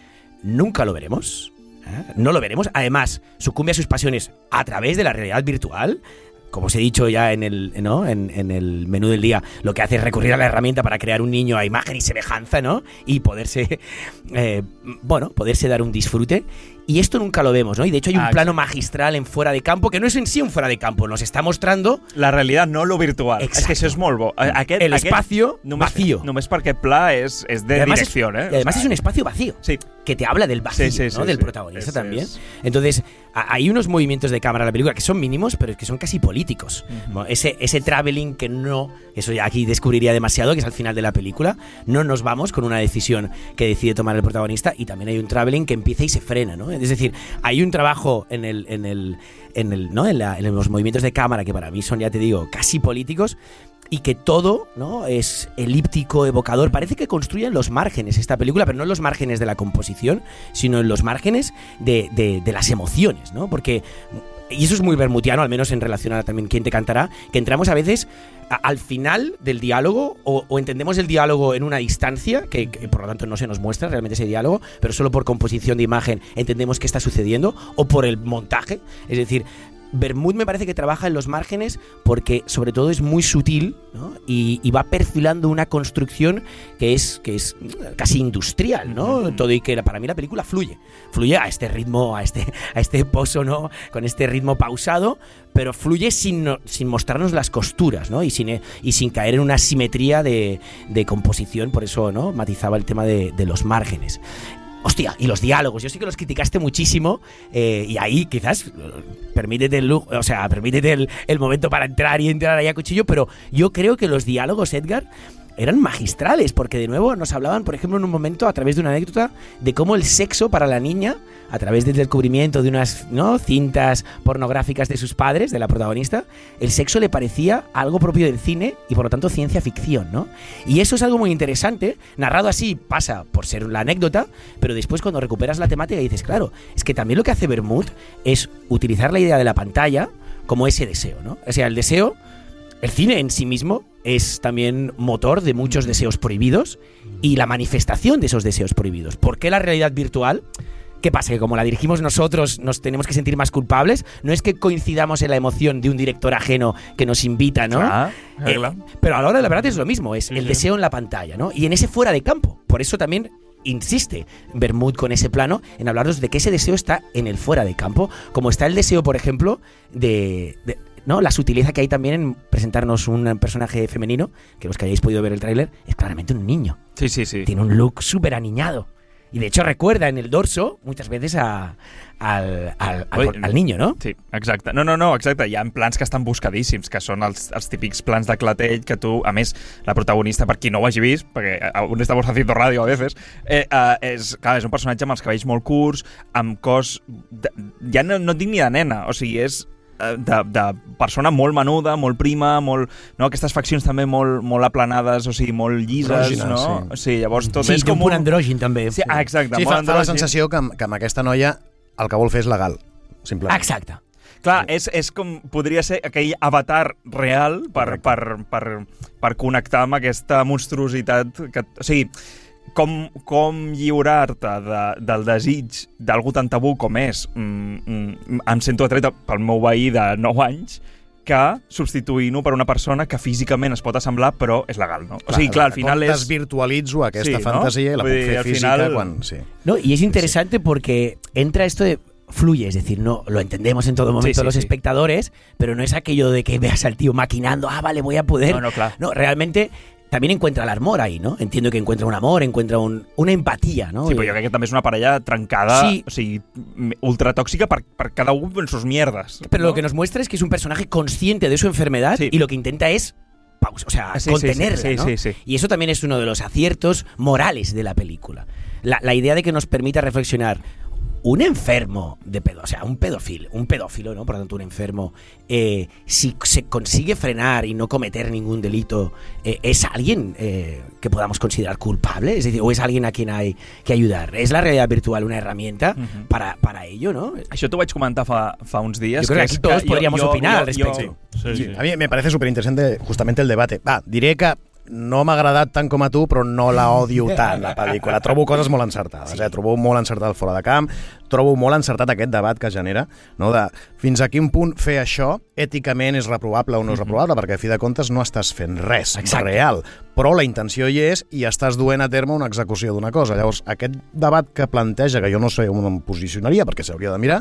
nunca lo veremos. ¿eh? No lo veremos. Además, sucumbe a sus pasiones a través de la realidad virtual. Como os he dicho ya en el, ¿no? en, en el menú del día, lo que hace es recurrir a la herramienta para crear un niño a imagen y semejanza, ¿no? Y poderse, [laughs] eh, bueno, poderse dar un disfrute. Y esto nunca lo vemos, ¿no? Y de hecho hay un Ah, plano magistral en fuera de campo, que no es en sí un fuera de campo, nos está mostrando la realitat, no lo virtual. Exacto. És que molt bo. A- Aquest, el aquest, espacio només, vacío. Només perquè pla és de Y además direcció, es, eh? y además O es un espacio vacío. Sí, que te habla del vacío Sí, sí, sí, ¿no? del protagonista Es- también. es- Entonces, a- hay unos movimientos de cámara en la película que son mínimos, pero que son casi políticos. Ese, ese traveling que no, eso ya aquí descubriría demasiado, que es al final de la película, no nos vamos con una decisión que decide tomar el protagonista y también hay un traveling que empieza y se frena, ¿no? Es decir, hay un trabajo en el, en el, en el, ¿no? en, la- en los movimientos de cámara que para mí son, ya te digo, casi políticos y que todo ¿no? es elíptico, evocador. Parece que construyen los márgenes esta película, pero no en los márgenes de la composición, sino en los márgenes de, de- de las emociones, ¿no? Porque, y eso es muy bermutiano, al menos en relación a también quién te cantará, que entramos a veces al final del diálogo o, o entendemos el diálogo en una distancia, que, que por lo tanto no se nos muestra realmente ese diálogo, pero solo por composición de imagen entendemos qué está sucediendo, o por el montaje, es decir, Bermud me parece que trabaja en los márgenes porque sobre todo es muy sutil ¿no? y, y va perfilando una construcción que es, que es casi industrial, ¿no? Todo y que para mí la película fluye. Fluye a este ritmo, a este, a este pozo, ¿no? Con este ritmo pausado, pero fluye sin, no- sin mostrarnos las costuras, ¿no? Y sin, y sin caer en una simetría de, de composición, por eso, ¿no? Matizaba el tema de, de los márgenes. Hostia, y los diálogos, yo sé que los criticaste muchísimo eh, y ahí quizás eh, permítete el o sea, permítete el, el momento para entrar y entrar ahí a cuchillo, pero yo creo que los diálogos, Edgar, eran magistrales, porque de nuevo nos hablaban, por ejemplo, en un momento, a través de una anécdota, de cómo el sexo para la niña, a través del descubrimiento de unas ¿no? cintas pornográficas de sus padres, de la protagonista, el sexo le parecía algo propio del cine y por lo tanto ciencia ficción, ¿no? Y eso es algo muy interesante, narrado así pasa por ser la anécdota, pero después cuando recuperas la temática dices, claro, es que también lo que hace Bermud es utilizar la idea de la pantalla como ese deseo, ¿no? O sea, el deseo el cine en sí mismo es también motor de muchos deseos prohibidos y la manifestación de esos deseos prohibidos. ¿Por qué la realidad virtual? ¿Qué pasa? Que como la dirigimos nosotros nos tenemos que sentir más culpables. No es que coincidamos en la emoción de un director ajeno que nos invita, ¿no? Clar, Eh, pero a la hora de la verdad es lo mismo, es el deseo en la pantalla, ¿no? Y en ese fuera de campo. Por eso también insiste Bermud con ese plano en hablaros de que ese deseo está en el fuera de campo, como está el deseo, por ejemplo, de, de- ¿no? La sutileza que hay también en presentarnos un personaje femenino, que los que hayáis podido ver el tráiler, es claramente un niño. Sí, sí, sí. Tiene un look súper aniñado. Y de hecho recuerda en el dorso muchas veces a- al, al- al- Ui, al niño, ¿no? Sí, exacte. No, no, no, exacte. Hi ha plans que estan buscadíssims, que són els, els típics plans de clatell que tu, a més, la protagonista, per qui no ho hagi vist, perquè aún estamos haciendo radio a veces, eh, eh, és, clar, és un personatge amb els cabells molt curts, amb cos... De, ja no, no et dic ni de nena, o sigui, és de, de persona molt menuda, molt prima, molt, no? aquestes faccions també molt, molt aplanades, o sigui, molt llises, Andrògines, no? sí. Sí, llavors tot Sí, és com un andrògin també. Sí, ah, exacte. Sí, molt fa, fa la sensació que, amb- que amb aquesta noia el que vol fer és legal, simplement. Exacte. Clar, és, és com podria ser aquell avatar real per, per, per, per connectar amb aquesta monstruositat. Que, o sigui, com, com lliurar-te de, del desig d'algú tan tabú com és mm, mm, em sento atreta pel meu veí de 9 anys que substituint-ho per una persona que físicament es pot assemblar però és legal, no? o sigui, clar, al final és... Desvirtualitzo aquesta Sí, no? fantasia i la puc dir, fer al física final- quan... Sí. No, y es interesante porque entra esto de fluye, es decir, no lo entendemos en todo momento Sí, sí, los sí. espectadores, pero no es aquello de que veas al tío maquinando, ah, vale, voy a poder. No, no, clar. No, realmente también encuentra el amor ahí, ¿no? Entiendo que encuentra un amor, encuentra un- una empatía, ¿no? Sí, però jo crec que també és una parella trencada, Sí. o sigui, ultratòxica per, per cada un en sus mierdas. Pero ¿no? lo que nos muestra es que es un personaje consciente de su enfermedad Sí. y lo que intenta es pausa, o sea, Sí, sí, contenerla, sí, sí, ¿no? Y eso también es uno de los aciertos morales de la película. La, la idea de que nos permita reflexionar un enfermo de pedo, o sea, un pedófilo, un pedófilo, ¿no? Por lo tanto, un enfermo, eh, si se consigue frenar y no cometer ningún delito, eh, ¿es alguien eh, que podamos considerar culpable? Es decir, ¿o es alguien a quien hay que ayudar? ¿Es la realidad virtual una herramienta para, para ello, no? Això t'ho vaig comentar fa, fa uns dies. Yo creo que aquí jo- podríamos jo- opinar jo- al respecto. jo- Sí, sí. A mí me parece súper interesante justamente el debate. Va, diré que no m'ha agradat tant com a tu, però no la odio tant, la pel·lícula. Trobo coses molt encertades, eh? trobo molt encertat el fora de camp, trobo molt encertat aquest debat que genera, no? de fins a quin punt fer això èticament és reprovable o no és reprovable, perquè a fi de comptes no estàs fent res Exacte. real, però la intenció hi és i estàs duent a terme una execució d'una cosa. Llavors, aquest debat que planteja, que jo no sé on em posicionaria, perquè s'hauria de mirar,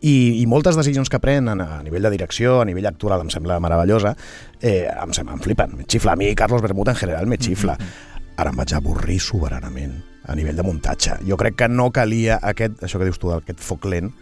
i, i moltes decisions que prenen a nivell de direcció, a nivell actoral, em sembla meravellosa, eh, em, sembla, em flipen, me xifla. A mi Carlos Bermud en general me xifla. ara em vaig avorrir soberanament a nivell de muntatge. Jo crec que no calia aquest, això que dius tu, aquest foc lent,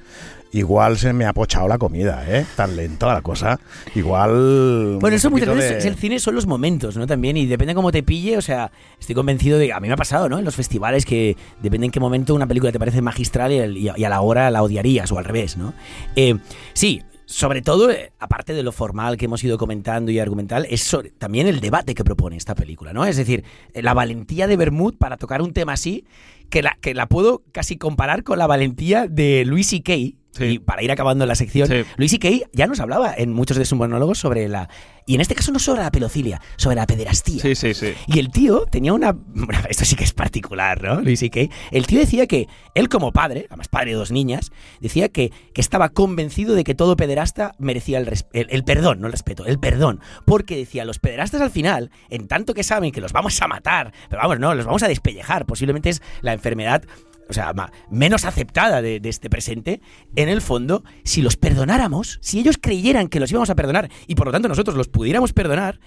igual se me ha pochado la comida, ¿eh? Tan lento la cosa. Igual... Bueno, eso muchas veces de- el cine son los momentos, ¿no? También, y depende cómo te pille, o sea, estoy convencido de... A mí me ha pasado, ¿no? En los festivales que depende en qué momento una película te parece magistral y a la hora la odiarías, o al revés, ¿no? Eh, sí, sobre todo, eh, aparte de lo formal que hemos ido comentando y argumental, es también el debate que propone esta película, ¿no? Es decir, eh, la valentía de Bermud para tocar un tema así, que la, que la puedo casi comparar con la valentía de Louis C.K., Sí. y para ir acabando la sección, Sí. Luis Kay ya nos hablaba en muchos de sus monólogos sobre la. Y en este caso no sobre la pedofilia, sobre la pederastía. Sí, sí, sí. Y el tío tenía una. bueno, [laughs] esto sí que es particular, ¿no? Luis Kay. El tío decía que él, como padre, además padre de dos niñas, decía que, que estaba convencido de que todo pederasta merecía el, res- el, el perdón, no el respeto, el perdón. Porque decía, los pederastas al final, en tanto que saben que los vamos a matar, pero vamos, no, los vamos a despellejar, posiblemente es la enfermedad o sea, menos aceptada de, este presente, en el fondo, si los perdonáramos, si ellos creyeran que los íbamos a perdonar y por lo tanto nosotros los pudiéramos perdonar,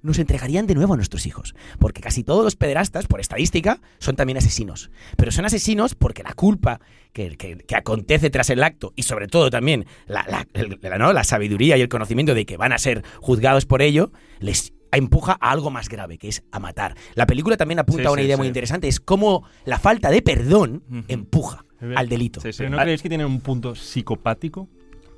nos entregarían de nuevo a nuestros hijos. Porque casi todos los pederastas, por estadística, son también asesinos. Pero son asesinos porque la culpa que, acontece tras el acto y sobre todo también la, la sabiduría y el conocimiento de que van a ser juzgados por ello, les empuja a algo más grave, que es a matar. La película también apunta Sí, a una sí, idea sí. muy interesante, es cómo la falta de perdón empuja al delito. Sí, sí. ¿Pero no Ah, creéis que tienen un punto psicopático?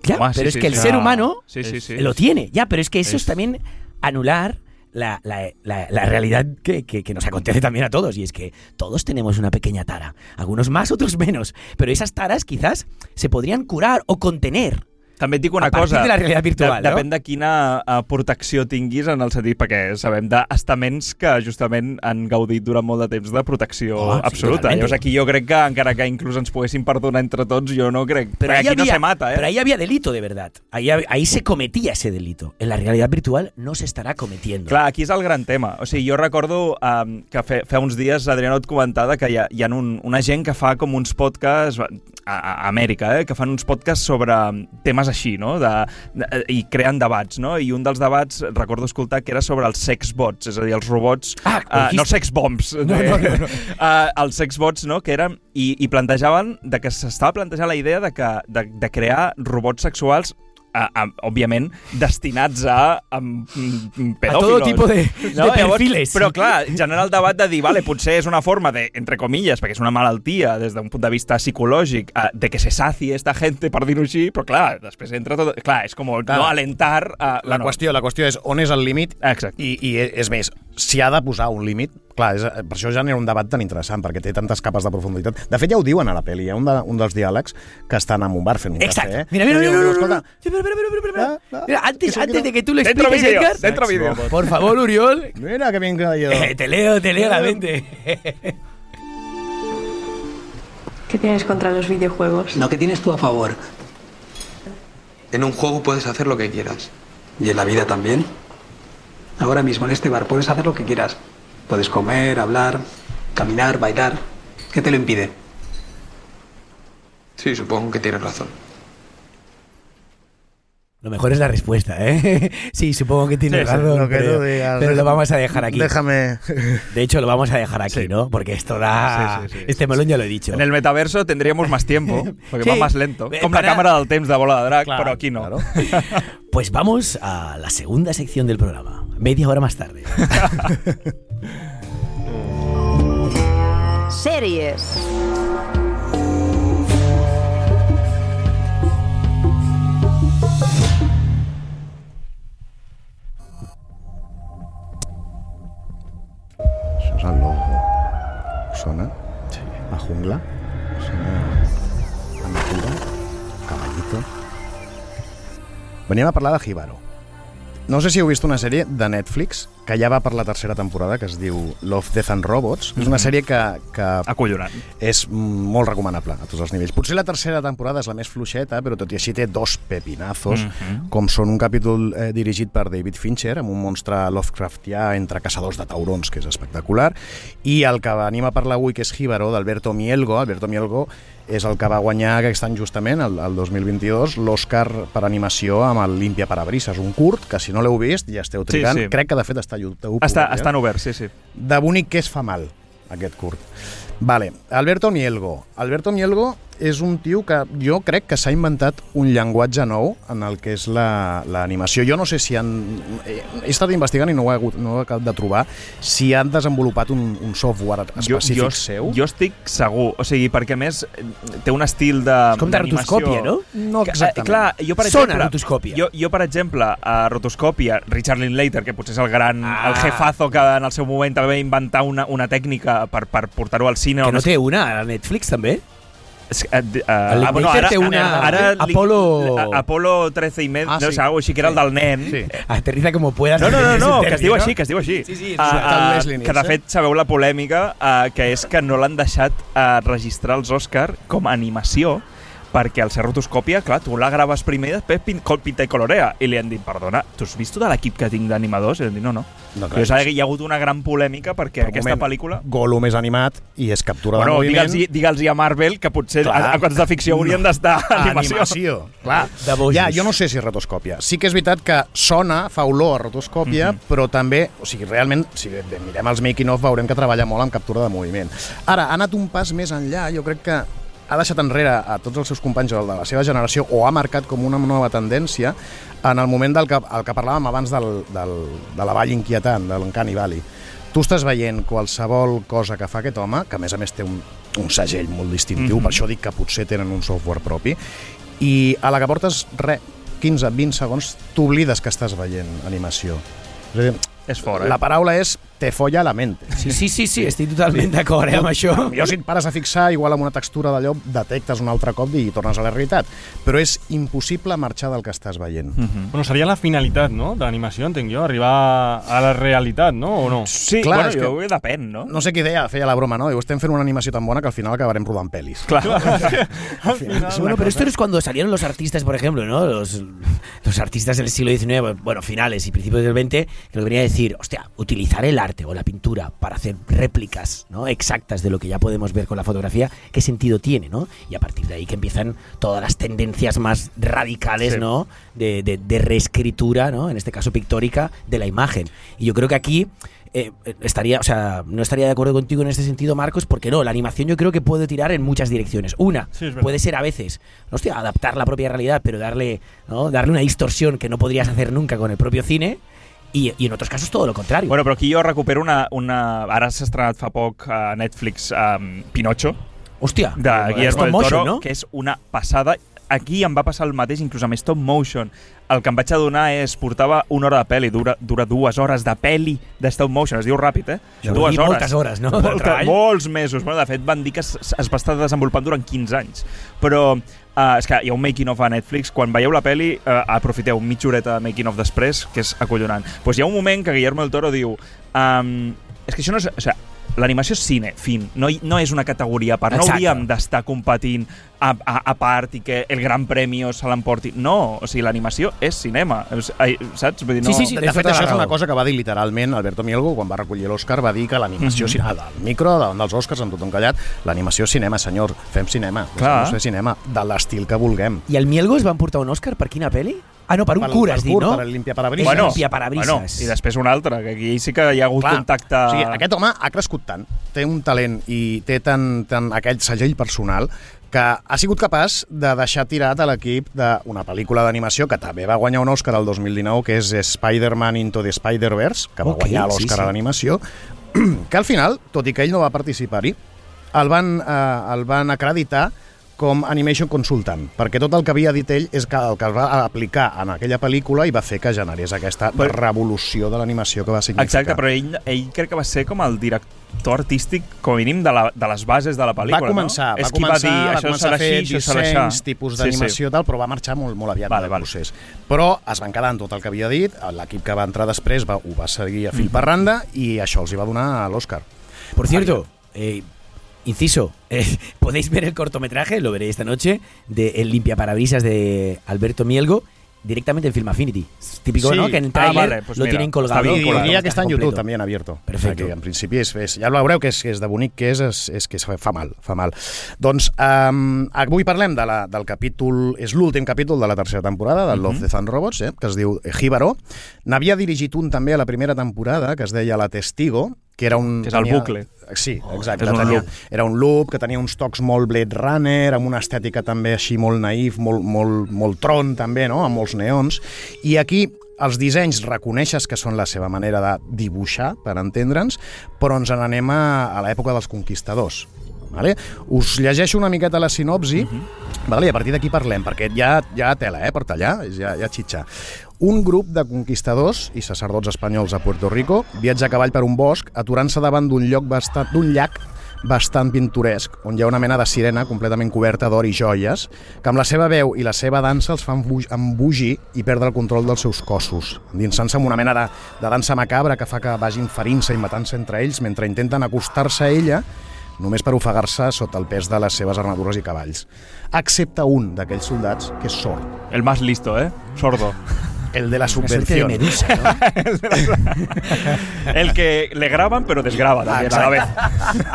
Ya, pero sí, es sí, que el sí. ser humano sí, sí, sí. lo tiene, ya, pero es que eso es, Es- también anular la, la- la- la realidad que, que- que nos acontece también a todos, y es que todos tenemos una pequeña tara, algunos más, otros menos, pero esas taras quizás se podrían curar o contener. També et dic una A cosa. de la realitat virtual, de, no? Depèn de quina eh, protecció tinguis en el sentit, perquè sabem d'estaments que justament han gaudit durant molt de temps de protecció Oh, sí, absoluta. totalmente. Llavors aquí jo crec que encara que inclús ens poguessin perdonar entre tots, jo no crec... Pero ahí, aquí no había, se mata, eh? pero ahí había delito de verdad, ahí, ahí se cometía ese delito. En la realidad virtual no se estará cometiendo. Clar, aquí és el gran tema. O sigui, jo recordo um, que fe, fa uns dies Adriano et comentava que hi ha, hi ha un, una gent que fa com uns podcasts a, a Amèrica, eh, que fan uns podcasts sobre temes així, no? De, de, I creen debats, no? I un dels debats, recordo escoltar, que era sobre els sexbots, és a dir, els robots... Ah, uh, no sexbombs. No, no, no, no. Uh, els sexbots, no?, que eren... I, i plantejaven de que s'estava plantejant la idea de, que, de, de crear robots sexuals a, a, òbviament, destinats a, a, pedòfilos. todo tipo de- de perfiles. Però, clar, genera el debat de dir, vale, potser és una forma de, entre comillas, perquè és una malaltia des d'un punt de vista psicològic, eh, de que se saci esta gente, per dir-ho així, però, clar, després entra tot... Clar, és com Clar. no alentar... A, La, qüestió, la qüestió és on és el límit Exacte. i, i és més, si ha de posar un límit, clar, és, per això genera un debat tan interessant, perquè té tantes capes de profunditat. De fet, ja ho diuen a la pel·li, hi ha un, de, un dels diàlegs que estan en un bar fent un Exacto. cafè. Mira, mira, mira, mira, mira, mira, mira, mira, mira. Mira, antes, antes de que tú lo expliques, Edgar, dentro vídeo. por favor, Uriol, Mira que bien caballero. eh, te leo, te leo la mente. ¿Qué tienes contra los videojuegos? No, ¿qué tienes tú a favor? En un juego puedes hacer lo que quieras. ¿Y en la vida también? Ahora mismo en este bar puedes hacer lo que quieras. Puedes comer, hablar, caminar, bailar. ¿Qué te lo impide? Sí, supongo que tienes razón. Lo mejor es la respuesta, ¿eh? [laughs] Sí, supongo que tienes Sí, sí, razón, lo que pero, tú digas, pero lo vamos a dejar aquí. Déjame... De hecho, lo vamos a dejar aquí, Sí. ¿no? Porque esto da... Sí, sí, sí. Este melón ya lo he dicho. En el metaverso tendríamos más tiempo, [laughs] porque va más lento. Eh, Com la càmera del temps de bola de drac, Claro, però aquí no. claro. [laughs] Pues vamos a la segunda sección del programa, media hora más tarde. Sèries. És el logo. Sona? Sí. La jungla? Sona... La natura? Caballito? Veníem a parlar de Jíbaro. No sé si heu vist una sèrie de Netflix que ja va per la tercera temporada, que es diu Love, Death and Robots. És una sèrie que, que Acollonant. és molt recomanable a tots els nivells. Potser la tercera temporada és la més fluixeta, però tot i així té dos pepinazos, Mhm. com són un capítol eh, dirigit per David Fincher, amb un monstre Lovecraftià entre caçadors de taurons, que és espectacular, i el que venim a parlar avui, que és Jíbaro, d'Alberto Mielgo. Alberto Mielgo és el que va guanyar aquest any justament, el, el 2022, l'Oscar per animació amb el Limpia Parabrises, un curt, que si no l'heu vist ja esteu trigant. sí. Crec que de fet està YouTube. Està, eh? estan oberts, sí, sí. De bonic que es fa mal, aquest curt. Vale, Alberto Mielgo. Alberto Mielgo és un tio que jo crec que s'ha inventat un llenguatge nou en el que és la- l'animació. Jo no sé si han... He he estat investigant i no ho he, hagut, no ho he acabat de trobar si han desenvolupat un, un software específic jo, seu. Jo estic segur, o sigui, perquè a més eh, té un estil de És com de rotoscòpia, no? No Que, eh, exactament. clar, jo per Sona exemple... rotoscòpia. Jo, jo, per exemple, a rotoscòpia, Richard Linklater, que potser és el gran, Ah. el jefazo que en el seu moment també va inventar una, una tècnica per, per portar-ho al cine. Que no es- té una a Netflix, també? Uh, uh, El Linklater té una- Apolo- Apolo 13 i med, Ah, no sí. sé, algo així, que era el del nen. Sí. Aterriza como puedas. No, no, no, no que es diu no? així, que es diu així. Sí, sí, Ah, ah, Leslie que de fet sabeu la polèmica, uh, que és que no l'han deixat uh, registrar els Òscar com a animació perquè al ser rotoscòpia, clar, tu la graves primer i després pin, pinta i colorea. I li han dit, perdona, tu has vist tot l'equip que tinc d'animadors? I li han dit, no, no. No, no clar, hi ha hagut una gran polèmica perquè Però aquesta moment, pel·lícula... Gollum és animat i és captura Bueno, de moviment. digue'ls digue'ls a Marvel que potser Clar. a, a quants de ficció haurien d'estar a [laughs] animació. animació. Clar. De bojos. Ja, jo no sé si és rotoscòpia. Sí que és veritat que sona, fa olor a rotoscòpia, Mhm. però també, o sigui, realment, si bé- bé, mirem els making-of, veurem que treballa molt amb captura de moviment. Ara, ha anat un pas més enllà, jo crec que ha deixat enrere a tots els seus companys de la seva generació o ha marcat com una nova tendència en el moment del que, el que parlàvem abans del, del, de la vall inquietant, de l'Encani Valley. Tu estàs veient qualsevol cosa que fa aquest home, que a més a més té un, un segell molt distintiu, Mhm. per això dic que potser tenen un software propi, i a la que portes, re, 15-20 segons, t'oblides que estàs veient animació. És a dir, És fora, eh? la paraula és te folla la mente. Sí, sí, sí, sí, estic totalment d'acord eh, amb això. Jo si et pares a fixar, igual amb una textura d'allò, detectes un altre cop i tornes a la realitat. Però és impossible marxar del que estàs veient. Mhm. Bueno, seria la finalitat, no?, de l'animació, entenc jo, arribar a la realitat, no?, o no? Sí, Clar, bueno, és que- jo, depèn, no? No sé qui deia, feia la broma, no? Diu, estem fent una animació tan bona que al final acabarem rodant pel·lis. Clar. [laughs] Al final, Bueno, pero esto es cuando salieron los artistas, por ejemplo, ¿no? Los, los artistas del siglo XIX, bueno, finales y principios del XX, que lo que venía a decir, hostia, utilizar el arte o la pintura para hacer réplicas ¿no? exactas de lo que ya podemos ver con la fotografía, ¿qué sentido tiene, no? Y a partir de ahí que empiezan todas las tendencias más radicales, Sí. ¿no? De, de- de reescritura, ¿no? En este caso pictórica, de la imagen. Y yo creo que aquí eh, estaría, o sea, no estaría de acuerdo contigo en este sentido, Marcos, porque no, la animación yo creo que puede tirar en muchas direcciones. Una, Sí, puede ser a veces, hostia, adaptar la propia realidad, pero darle, ¿no? darle una distorsión que no podrías hacer nunca con el propio cine. Y, y en otros casos todo lo contrario. Bueno, però aquí jo recupero una... una ara s'ha estrenat fa poc a Netflix um, Pinocho, hostia, de Guillermo del motion, Toro, ¿no? que és una passada. Aquí em va passar el mateix, inclús amb stop motion. El que em vaig adonar és, portava una hora de pel·li, dura, dura dues hores de pel·li de stop motion, es diu ràpid, eh? Vol dues dir moltes hores, no, Molta, molts mesos. Bueno, de fet, van dir que es, es va estar desenvolupant durant 15 anys. Però uh, és que hi ha un making-of a Netflix, quan veieu la pel·li, uh, aprofiteu mitja horeta de making-of després, que és acollonant. Doncs pues hi ha un moment que Guillermo del Toro diu um, és que això no és... O sigui, L'animació és cine, fin. No, no és una categoria part. No hauríem d'estar competint a, a, a part i que el gran premi se l'emporti. No, o sigui, l'animació és cinema. Ai, saps? Vull dir, no... Sí, sí, sí. De, fet, la això és una cosa que va dir literalment Alberto Mielgo quan va recollir l'Oscar, va dir que l'animació, mm -hmm. del micro, davant dels Oscars, amb tothom callat, l'animació és cinema, senyor, fem cinema, Clar. deixem fer cinema, de l'estil que vulguem. I el Mielgo es van portar un Òscar per quina pel·li? Ah, no, per un Per- cur, per has dit, curt, no? per el limpiaparabrises. Bueno, limpiaparabrisas. bueno, i després un altre, que aquí sí que hi ha hagut Clar, contacte... O sigui, aquest home ha crescut tant, té un talent i té tant, tant aquell segell personal que ha sigut capaç de deixar tirat a l'equip d'una pel·lícula d'animació que també va guanyar un Òscar el 2019, que és Spider-Man Into the Spider-Verse, que va Ok, guanyar sí, l'Òscar sí. a l'animació, [clears throat] que al final, tot i que ell no va participar-hi, el, van, eh, el van acreditar com Animation Consultant, perquè tot el que havia dit ell és que el que es va aplicar en aquella pel·lícula i va fer que generés aquesta Però- revolució de l'animació que va significar. Exacte, però ell, ell crec que va ser com el director artístic, com a mínim, de, la, de les bases de la pel·lícula, va començar, no? va és començar, va dir, va això començar a fer així, això serà això. dissenys, tipus d'animació i tal, però va marxar molt, molt aviat Vale, del vale. procés. Però es van quedar en tot el que havia dit, l'equip que va entrar després va, ho va seguir a fil per randa i això els hi va donar l'Oscar. Por cierto, eh, inciso, [laughs] eh, podéis ver el cortometraje, lo veréis esta noche, de El limpiaparabrisas de Alberto Mielgo. directamente en Film Affinity. Es típico, Sí. ¿no? Que en el Ah, vale, pues lo mira, tienen colgado. está bien I colgado. diria que està en completo. YouTube també en abierto. Perfecto. Que en principi és, és, ja veureu que és, que és de bonic que és, és, és que es fa, mal, fa mal. Doncs um, avui parlem de la, del capítol, és l'últim capítol de la tercera temporada de Love, Death and Robots, eh, que es diu Jíbaro. N'havia dirigit un també a la primera temporada, que es deia La Testigo, que era un... Que és el bucle. Sí, exacte. és un tenia, loop. Era un loop que tenia uns tocs molt Blade Runner, amb una estètica també així molt naïf, molt, molt, molt tron també, no? amb molts neons. I aquí els dissenys reconeixes que són la seva manera de dibuixar, per entendre'ns, però ens n'anem a, a l'època dels conquistadors. Vale? Us llegeixo una miqueta la sinopsi vale? i a partir d'aquí parlem, perquè hi ha, hi ha tela eh, per tallar, hi ha, hi ha xitxa. Un grup de conquistadors i sacerdots espanyols a Puerto Rico viatja a cavall per un bosc, aturant-se davant d'un lloc bastant d'un llac bastant pintoresc, on hi ha una mena de sirena completament coberta d'or i joies, que amb la seva veu i la seva dansa els fan embogir i perdre el control dels seus cossos, endinsant-se en una mena de, de dansa macabra que fa que vagin ferint-se i matant-se entre ells mentre intenten acostar-se a ella només per ofegar-se sota el pes de les seves armadures i cavalls. Excepte un d'aquells soldats, que és sord, El más listo, ¿eh? Sordo. [laughs] el de la suerte de medusa, ¿no? [laughs] El que le graban pero desgraba también a la vez.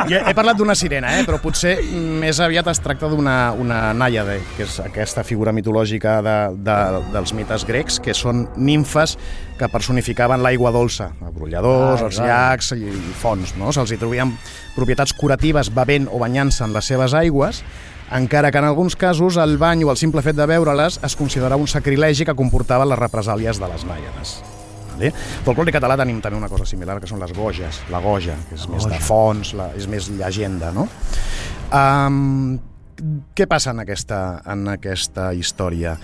Jo he parlat d'una sirena, eh? però potser més aviat es tracta d'una una nàiade, que és aquesta figura mitològica de, de, dels mites grecs, que són nimfes que personificaven l'aigua dolça, els brolladors, Ah, els llacs i, i fonts. No? Se'ls hi trobien propietats curatives bevent o banyant-se en les seves aigües, encara que en alguns casos el bany o el simple fet de veure-les es considerava un sacrilegi que comportava les represàlies de les nàiades. Vale? Folklore català tenim també una cosa similar, que són les goges, la goja, que és més de fons, la, és més llegenda, no? Um, què passa en aquesta, en aquesta història?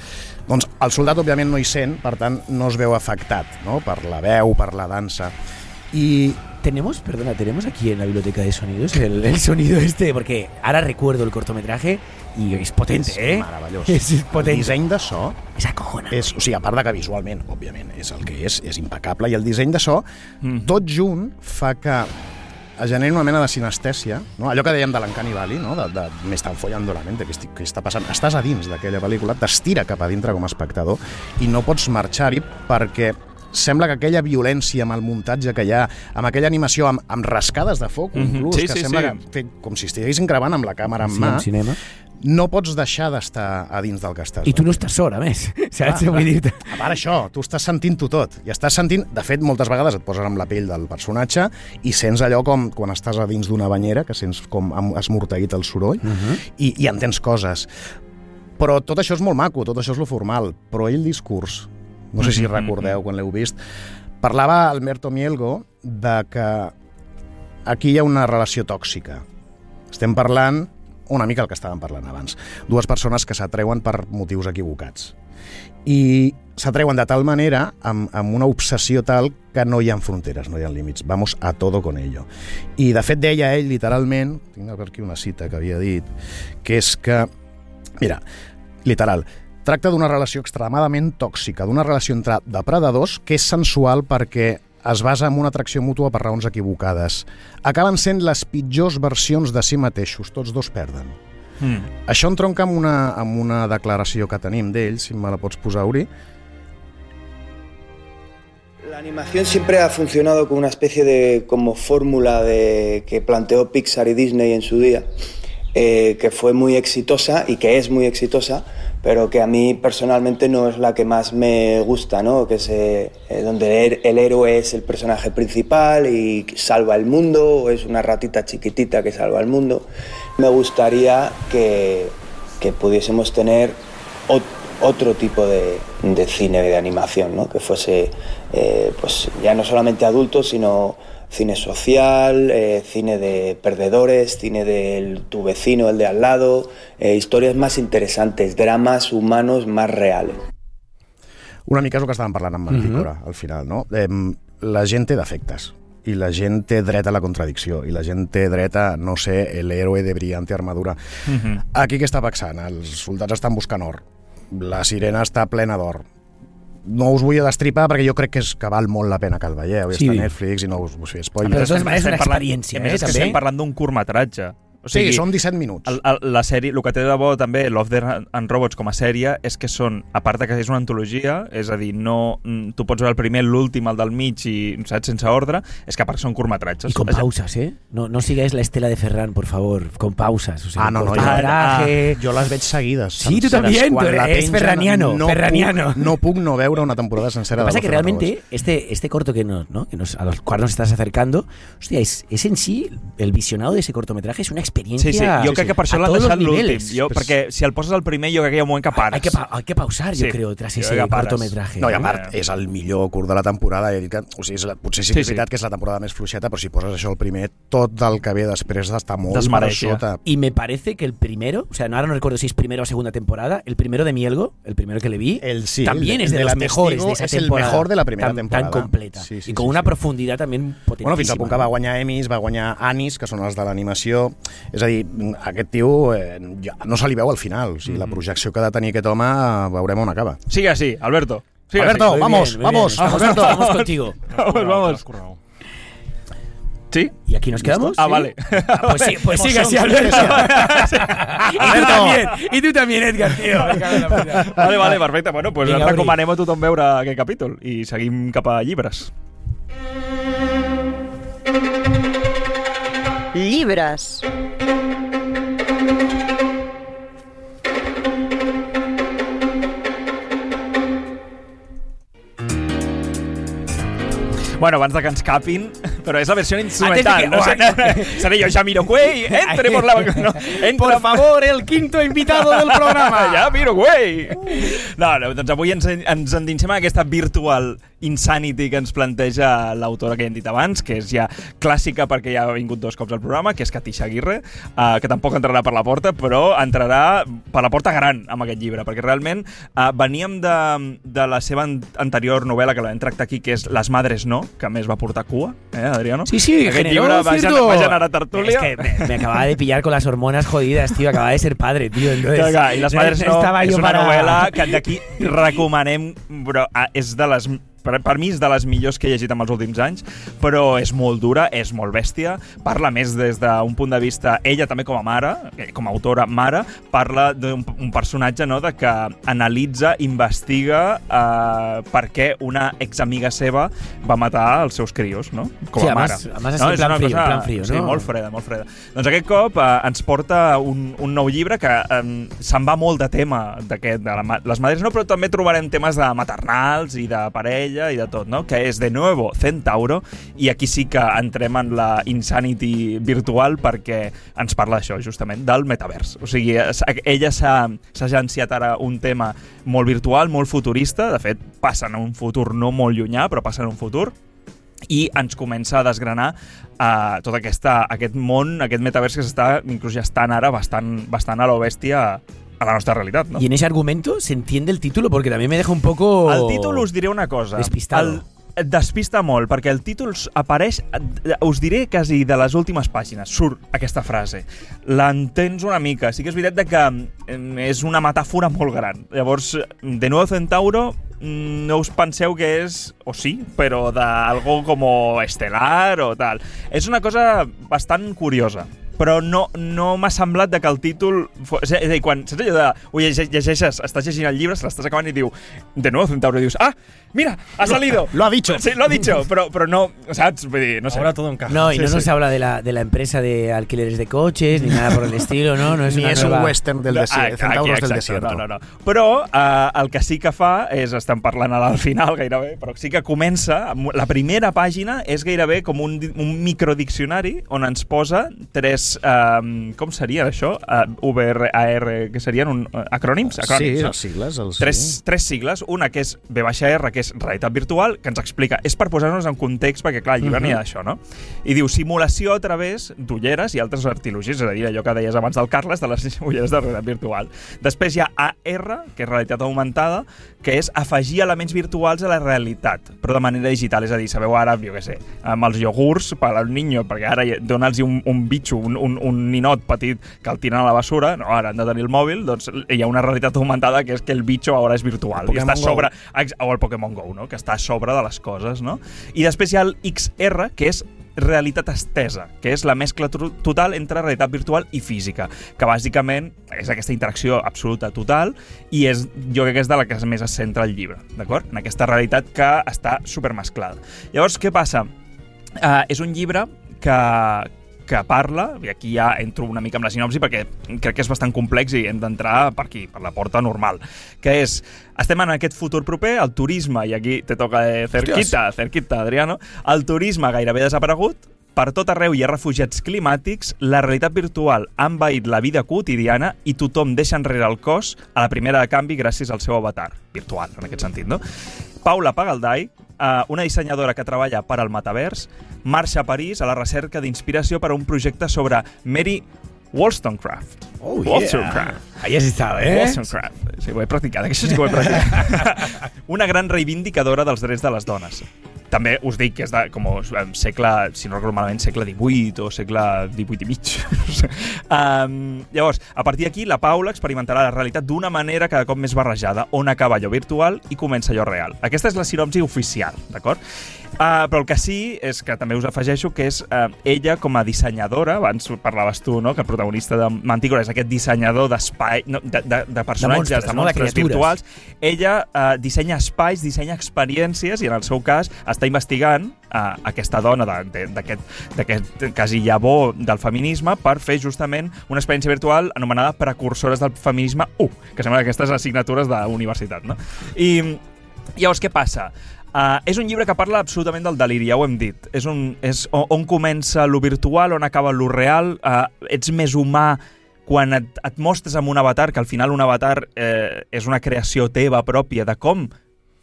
Doncs el soldat, òbviament, no hi sent, per tant, no es veu afectat no? per la veu, per la dansa. I Tenemos, perdona, tenemos aquí en la biblioteca de sonidos el, el sonido este, porque ahora recuerdo el cortometraje y es potente, és ¿eh? meravellós. [laughs] És El disseny de so És acojonant. és, o sigui, a part de que visualment, òbviament, és el que és, és impecable, i el disseny de so, Mm. tot junt fa que es generi una mena de sinestèsia, no? allò que dèiem de l'Encani Valley, no? de, de me estan follando la mente, que, estic, que està passant. Estàs a dins d'aquella pel·lícula, t'estira cap a dintre com a espectador i no pots marxar-hi perquè sembla que aquella violència amb el muntatge que hi ha, amb aquella animació amb, amb rascades de foc, Mhm. inclús, Sí, que sí, sembla sí. que fet, com si estiguessin gravant amb la càmera en Sí, mà, en cinema. no pots deixar d'estar a dins del que estàs. I tu no estàs sort, a més. [laughs] Saps? Clar, Vull dir-te. A part això, tu estàs sentint-ho tot. I estàs sentint... De fet, moltes vegades et poses amb la pell del personatge i sents allò com quan estàs a dins d'una banyera, que sents com esmorteït el soroll, uh -huh. i, i entens coses. Però tot això és molt maco, tot això és lo formal. Però ell discurs, no sé si Mhm, recordeu quan l'heu vist, parlava Alberto Mielgo de que aquí hi ha una relació tòxica. Estem parlant una mica el que estàvem parlant abans. Dues persones que s'atreuen per motius equivocats. I s'atreuen de tal manera, amb, amb una obsessió tal, que no hi ha fronteres, no hi ha límits. Vamos a todo con ello. I, de fet, deia ell, literalment, tinc aquí una cita que havia dit, que és que, mira, literal, tracta d'una relació extremadament tòxica, d'una relació entre depredadors que és sensual perquè es basa en una atracció mútua per raons equivocades. Acaben sent les pitjors versions de si mateixos, tots dos perden. Mm. Això entronca amb una, amb una declaració que tenim d'ell, si me la pots posar, Uri. La animación siempre ha funcionado como una especie de como fórmula de, que planteó Pixar y Disney en su día, eh, que fue muy exitosa y que es muy exitosa, pero que a mí personalmente no es la que más me gusta, ¿no? Que es eh, donde el, héroe es el personaje principal y salva el mundo, o es una ratita chiquitita que salva el mundo. Me gustaría que, que pudiésemos tener ot- otro tipo de, de cine de animación, ¿no? que fuese eh, pues ya no solamente adultos, sino cine social, eh, cine de perdedores, cine del tu vecino, el de al lado, eh, historias más interesantes, dramas humanos más reales. Una mica és el que estàvem parlant amb Mantícora, al final, no? Eh, la gent té defectes i la gent té dret a la contradicció i la gent té dret a no ser l'héroe de brillante armadura. Mm -hmm. Aquí què està passant? Els soldats estan buscant or. La sirena està plena d'or. No us vull destripar perquè jo crec que, és, que val molt la pena que el veieu. Sí. Està a Netflix i no us vull fer Però de spoilers. totes maneres és una experiència, a més, eh, també. estem parlant d'un curtmetratge. O Sí, són 17 minuts. El, el, la sèrie, el que té de bo també Love, Death and Robots com a sèrie és que són, a part de que és una antologia, és a dir, no, mm, tu pots veure el primer, l'últim, el del mig i saps, sense ordre, és que a part són curtmetratges. Y con pausas, ¿eh? No, no sigáis la estela de Ferran, por favor, con pausas. O sea, Ah, no, no, jo, ah, jo les veig seguides. Sí, tu tú la eres ferraniano, no ferraniano. Puc, no puc no veure una temporada sencera Lo que pasa de es que realmente este, este corto que, nos, ¿no? que nos, a los cuales nos estás acercando, hostia, es, es en sí, el visionado de ese cortometraje es una experiencia Sí, sí, jo crec que per això a l'han todos los deixat l'últim. niveles. Jo, perquè si el poses al primer, jo crec que hi ha un moment que pares. Hay que, pa- hay que pausar, yo Sí, creo, tras jo ese que cortometraje. No, i a ¿no? part, és el millor curt de la temporada. He dit que, o sigui, és la, potser sí que és Sí, sí. que és la temporada més fluixeta, però si poses això al primer, tot el que ve després d'estar molt per Desmereix, sota. Y me parece que el primero, o sea, no, ahora no recuerdo si es primera o segunda temporada, el primero de Mielgo, el primero que le vi, El, sí, también el es de, de los mejores de esa es el mejor de la primera tan, temporada. Tan completa. Sí, sí, y con sí, una sí. profundidad también potentísima. Bueno, fins al punt que va guanyar Emmys, va guanyar Anis, que són els de l'animació. És a dir, aquest tio eh, ja no se li veu al final. O sigui, la projecció que ha de tenir aquest home, veurem on acaba. Sigue así, Alberto. Sigue Alberto, así. Vamos, bien, vamos, bien. Alberto. Estamos contigo. Vamos, vamos. [laughs] ¿Sí? ¿Y aquí nos quedamos? Ah, ¿Sí? vale. Ah, pues sí, pues [laughs] sigue así, Alberto. [laughs] sí, y tú también, y tú también, Edgar, tío. Vale, vale, perfecte. Bueno, doncs Vinga, recomanem a tothom veure aquest capítol i seguim cap a llibres. Llibres. Bueno, abans de que ens capin, però és la versió instrumental. que- No sé, seré [laughs] jo, Jamiroquai, entre por la... No, entra, Por favor, el quinto invitado del programa. [laughs] ja, Miroquai! No, no, doncs avui ens, ens endinsem en aquesta virtual insanity que ens planteja l'autora que hem dit abans, que és ja clàssica perquè ja ha vingut dos cops al programa, que és Katisha Aguirre, uh, que tampoc entrarà per la porta, però entrarà per la porta gran amb aquest llibre, perquè realment uh, veníem de, de la seva an- anterior novel·la que la vam tractar aquí, que és Les madres no, que més va portar cua, eh, Adriano? Sí, sí, Aquest generó llibre va, cierto- va generar tertúlia. Es que me, me acababa de pillar con las hormonas jodidas, tío. Acababa de ser padre, tío. Entonces, Clar, clar, I les madres no, estaba és una para- novel·la que d'aquí recomanem, però ah, és de les per, per mi és de les millors que he llegit en els últims anys, però és molt dura, és molt bèstia, parla més des d'un punt de vista, ella també com a mare, eh, com a autora mare, parla d'un un personatge no, de que analitza, investiga eh, per què una examiga seva va matar els seus crios, no? Com Sí, a mare. además así no? en És plan frío, cosa- en plan frío, sí, no? molt freda, molt freda. Doncs aquest cop eh, ens porta un, un nou llibre que eh, se'n va molt de tema d'aquest, de la, les madres no, però també trobarem temes de maternals i de parella i de tot, no? Que és de nuevo Centauro i aquí sí que entrem en la insanity virtual perquè ens parla d'això, justament, del metavers. O sigui, ella s'ha agenciat ara un tema molt virtual, molt futurista, de fet, passa en un futur no molt llunyà, però passa en un futur, i ens comença a desgranar uh, tot aquesta, aquest món, aquest metavers que s'està inclús ja estan ara bastant, bastant a lo bèstia a la nostra realitat. No? Y en ese argumento se entiende el título porque también me deja un poco. El títol us diré una cosa. Despistado. El, et despista molt, perquè el títol apareix, eh, us diré quasi de les últimes pàgines, surt aquesta frase. L'entens una mica. Sí que és veritat que em, és una metàfora molt gran. Llavors, de nuevo Centauro, mm, no us penseu que és, o sí, però d'algo com estelar o tal. És una cosa bastant curiosa però no, no m'ha semblat de que el títol... Fos, és a dir, quan saps allò de... Ho llegeixes, estàs llegint el llibre, se l'estàs acabant i diu de nuevo Centauro, dius, ah, mira, ha salido. Lo ha dicho. Sí, lo ha dicho, però, però no, saps? Vull dir, no sé. Ahora todo encaja. No, y Sí, no nos sí. habla de la, de la empresa de alquileres de coches ni nada por el estilo, ¿no? No es [laughs] Ni una és nueva- un western del No, desierto, ah, Centauros aquí, del desierto. No, no, no. Però eh, el que sí que fa és, estem parlant ara al final gairebé, però sí que comença, la primera pàgina és gairebé com un, un microdiccionari on ens posa tres, eh, com serien això? Uh, VR, AR, que serien un, uh, acrònims? Sí, acrònims no? els sigles. Els, Tres, sí. tres sigles, una que és V-R, que és realitat virtual, que ens explica, és per posar-nos en context, perquè clar, al llibre Mhm. n'hi ha d'això, no? I diu simulació a través d'ulleres i altres artilogies, és a dir, allò que deies abans del Carles, de les [laughs] ulleres de realitat virtual. Després hi ha AR, que és realitat augmentada, que és afegir elements virtuals a la realitat, però de manera digital, és a dir, sabeu ara, jo què sé, amb els iogurts per al niño, perquè ara dona'ls un, un bitxo, un, un, un ninot petit que el tiren a la basura, no, ara han de tenir el mòbil, doncs hi ha una realitat augmentada que és que el bitxo ara és virtual i Pokémon està sobre, Go. o el Pokémon GO, no? que està a sobre de les coses, no? I després hi ha el XR, que és realitat estesa, que és la mescla total entre realitat virtual i física, que bàsicament és aquesta interacció absoluta total i és, jo crec que és de la que més es centra el llibre, d'acord? En aquesta realitat que està supermesclada. Llavors, què passa? Uh, és un llibre que, que parla, i aquí ja entro una mica amb la sinopsi perquè crec que és bastant complex i hem d'entrar per aquí, per la porta normal, que és, estem en aquest futur proper, el turisme, i aquí te toca eh, cerquita, cerquita, Adriano, el turisme gairebé desaparegut, per tot arreu hi ha refugiats climàtics, la realitat virtual ha envaït la vida quotidiana i tothom deixa enrere el cos a la primera de canvi gràcies al seu avatar, virtual, en aquest sentit, no? Paula Pagaldai, eh, una dissenyadora que treballa per al metavers, marxa a París a la recerca d'inspiració per a un projecte sobre Mary Wollstonecraft. Oh, Wollstonecraft. Ahí has estado, ¿eh? Wollstonecraft. Sí, ho he practicat, això sí que ho he practicat. [laughs] Una gran reivindicadora dels drets de les dones. També us dic que és de, com segle, si no recordo malament, segle XVIII o segle XVIII i mig. [laughs] um, llavors, a partir d'aquí, la Paula experimentarà la realitat d'una manera cada cop més barrejada, on acaba allò virtual i comença allò real. Aquesta és la sinopsi oficial, d'acord? Uh, però el que sí és que també us afegeixo que és uh, ella com a dissenyadora, abans parlaves tu, no?, que el protagonista de Mantícora és aquest dissenyador d'espai, no, de, de, de personatges, monstres, de no? De monstres criatures. virtuals, ella uh, dissenya espais, dissenya experiències i en el seu cas està investigant uh, aquesta dona de- de- d'aquest d'aquest quasi llavor del feminisme per fer justament una experiència virtual anomenada Precursores del Feminisme 1, que sembla aquestes assignatures d'universitat, no? I llavors què passa? Uh, és un llibre que parla absolutament del deliri, ja ho hem dit. És, un, és on, comença lo virtual, on acaba lo real. Uh, ets més humà quan et, et mostres amb un avatar, que al final un avatar eh, és una creació teva pròpia de com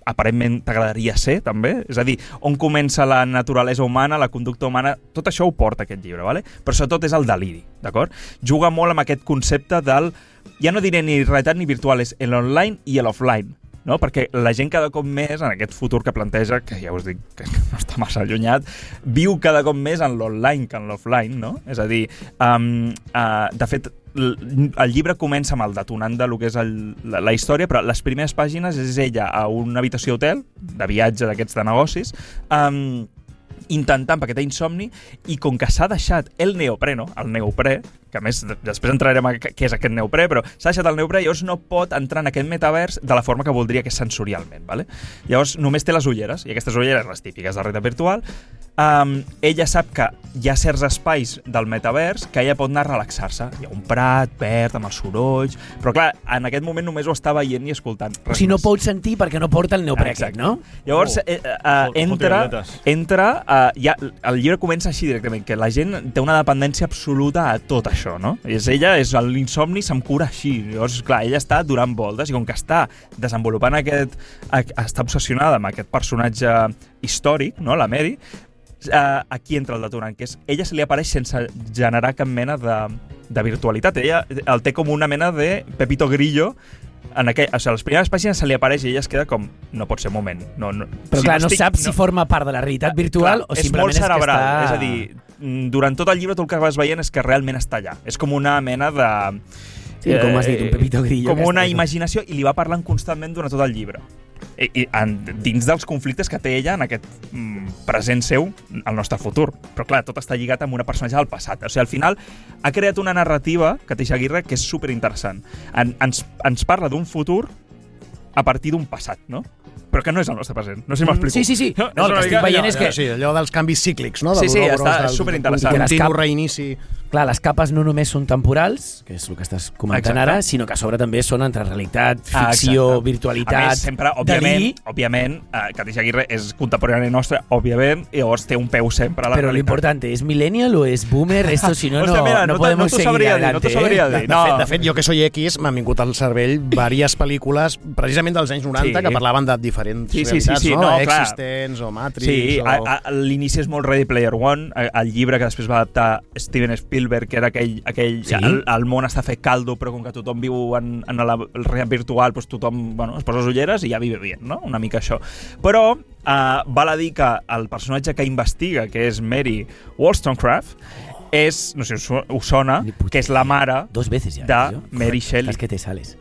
aparentment t'agradaria ser, també. És a dir, on comença la naturalesa humana, la conducta humana, tot això ho porta aquest llibre, ¿vale? però sobretot és el deliri, d'acord? Juga molt amb aquest concepte del, ja no diré ni realitat ni virtual, és l'online i l'offline, no? perquè la gent cada cop més, en aquest futur que planteja, que ja us dic que no està massa allunyat, viu cada cop més en l'online que en l'offline, no? És a dir, um, uh, de fet, el llibre comença amb el detonant de lo que és el, la, la història, però les primeres pàgines és ella a una habitació hotel, de viatge d'aquests de negocis, um, intentant, perquè té insomni, i com que s'ha deixat el neoprè, no? el neoprè, que a més de- després entrarem a què és aquest neoprè, però s'ha deixat el neoprè, llavors no pot entrar en aquest metavers de la forma que voldria, que és sensorialment. Vale? Llavors només té les ulleres, i aquestes ulleres, les típiques de realitat virtual, um, ella sap que hi ha certs espais del metavers que ella pot anar a relaxar-se. Hi ha un prat verd amb els sorolls, però clar, en aquest moment només ho està veient i escoltant. O si no pot sentir perquè no porta el neoprè aquest, Exacte. no? Llavors, Oh. eh, eh, entra, Fotivioletes. entra eh, ja, el llibre comença així directament, que la gent té una dependència absoluta a tot això, no? És ella, és l'insomni, se'm cura així. Llavors, clar, ella està durant voltes i com que està desenvolupant aquest... a- està obsessionada amb aquest personatge històric, no?, la Mary, eh, aquí entra el detonant, que és ella se li apareix sense generar cap mena de, de virtualitat. Ella el té com una mena de Pepito Grillo en aquell, o sigui, a les primeres pàgines se li apareix i ella es queda com, no pot ser un moment. No, no, Però clar, no estic- saps si forma part de la realitat virtual o és simplement molt és que cerebral, està... és a dir, mm, durant tot el llibre tu el que vas veient és que realment està allà. És com una mena de... Sí, com has dit, un Pepito Grillo Com una no? imaginació i li va parlant constantment durant tot el llibre. I, i en, dins dels conflictes que té ella en aquest mm, present seu, al nostre futur. Però clar, tot està lligat amb una personatge del passat. O sigui, al final ha creat una narrativa, Cateixa Aguirre, que és superinteressant. En, ens, ens parla d'un futur a partir d'un passat, no? Però que no és el nostre present. No sé si m'explico. Sí, sí, sí. No, No, el és que estic veient allò- és que... Sí, allò dels canvis cíclics, no? Sí, Del sí, dolor, està del- superinteressant. del Continu cap- reinici. Clar, les capes no només són temporals, que és el que estàs comentant Exacte. ara, sinó que a sobre també són entre realitat, Ah, ficció, exacte. virtualitat, A més, sempre, òbviament, òbviament, eh, Cateixa Aguirre és contemporània nostra, òbviament, i llavors té un peu sempre a la Però importante, ¿es millennial o es boomer? Esto si no, no, Hòstia, mira, no, podemos no seguir dir, adelante. no t'ho sabria ¿eh? dir. De, de fet, jo que soy X, m'han vingut al cervell diverses pel·lícules, precisament dels anys 90, Sí. que parlaven de diferents Sí, sí, sí, realitats, sí, no? no, clar. Existents o Matrix Sí, o... a, a, l'inici és molt Ready Player One, el llibre que després va adaptar Steven Spielberg, que era aquell... aquell Sí. el, el món està fet caldo, però com que tothom viu en, en la el real virtual, doncs tothom bueno, es posa les ulleres i ja vive bien, no? Una mica això. Però uh, val a dir que el personatge que investiga, que és Mary Wollstonecraft, és, no sé si us, sona, que és la mare Dos veces ya. de. Mary Shelley. Es que te sales.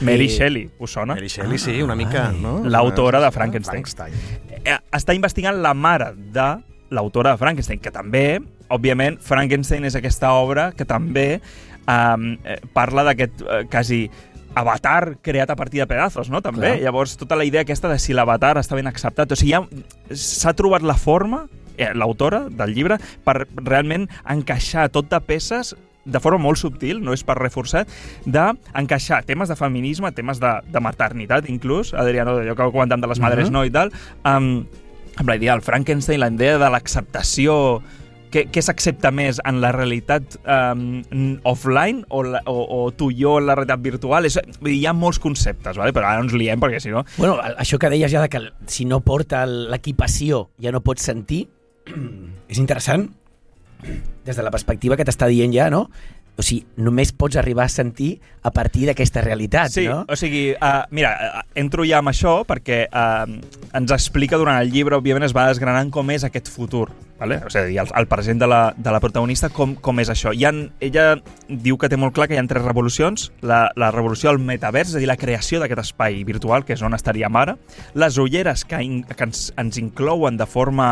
Mary Shelley, us sona? Mary Shelley, sí, una mica, Ai. no? L'autora de Frankenstein. Frankenstein. eh, està investigant la mare de l'autora de Frankenstein, que també, òbviament, Frankenstein és aquesta obra que també um, eh, parla d'aquest eh, quasi avatar creat a partir de pedazos, no? També. Clar. Llavors, tota la idea aquesta de si l'avatar està ben acceptat. O sigui, ja s'ha trobat la forma, eh, l'autora del llibre, per realment encaixar tot de peces de forma molt subtil, no és per reforçar, d'encaixar temes de feminisme, temes de, de maternitat, inclús, Adriano, allò que comentàvem de les madres Mhm. no i tal, amb, amb la idea del Frankenstein, la idea de l'acceptació què, què s'accepta més en la realitat um, offline o, la, o, o tu i jo en la realitat virtual? És, hi ha molts conceptes, vale? però ara no ens liem perquè si no... Bueno, això que deies ja de que si no porta l'equipació ja no pots sentir, [clears throat] és interessant des de la perspectiva que t'està dient ja, no? O sigui, només pots arribar a sentir a partir d'aquesta realitat, Sí, no? o sigui, uh, mira, uh, entro ja amb això perquè uh, ens explica durant el llibre, òbviament es va desgranant com és aquest futur, vale? o sigui, el, el present de la, de la protagonista, com, com és això. Ha, ella diu que té molt clar que hi ha tres revolucions, la, la revolució del metavers, és a dir, la creació d'aquest espai virtual, que és on estaríem ara, les ulleres que, in, que ens, ens inclouen de forma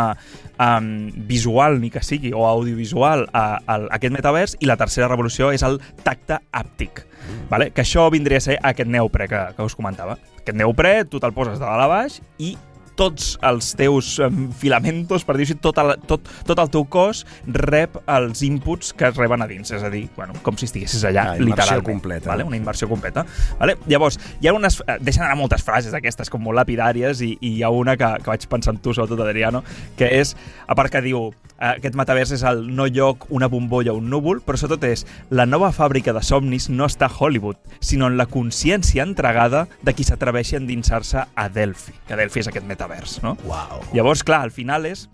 um, visual, ni que sigui, o audiovisual, a, a, a aquest metavers, i la tercera revolució és el tacte àptic, vale? que això vindria a ser aquest neoprè que, que us comentava. Aquest neoprè, tu te'l poses de dalt a baix i tots els teus em, filamentos, per dir-ho així, tot el, tot, tot el teu cos rep els inputs que es reben a dins, és a dir, bueno, com si estiguessis allà, Ah, literalment. completa. Vale? Una immersió completa. Vale? Llavors, hi ha unes... eh, Deixen anar moltes frases d'aquestes, com molt lapidàries, i, i hi ha una que, que vaig pensar en tu, sobretot, Adriano, que és, a part que diu, eh, aquest metavers és el no lloc, una bombolla, un núvol, però sobretot és la nova fàbrica de somnis no està a Hollywood, sinó en la consciència entregada de qui s'atreveixi a endinsar-se a Delphi, que Delphi és aquest metavers, no? Uau. Llavors, clar, al final és...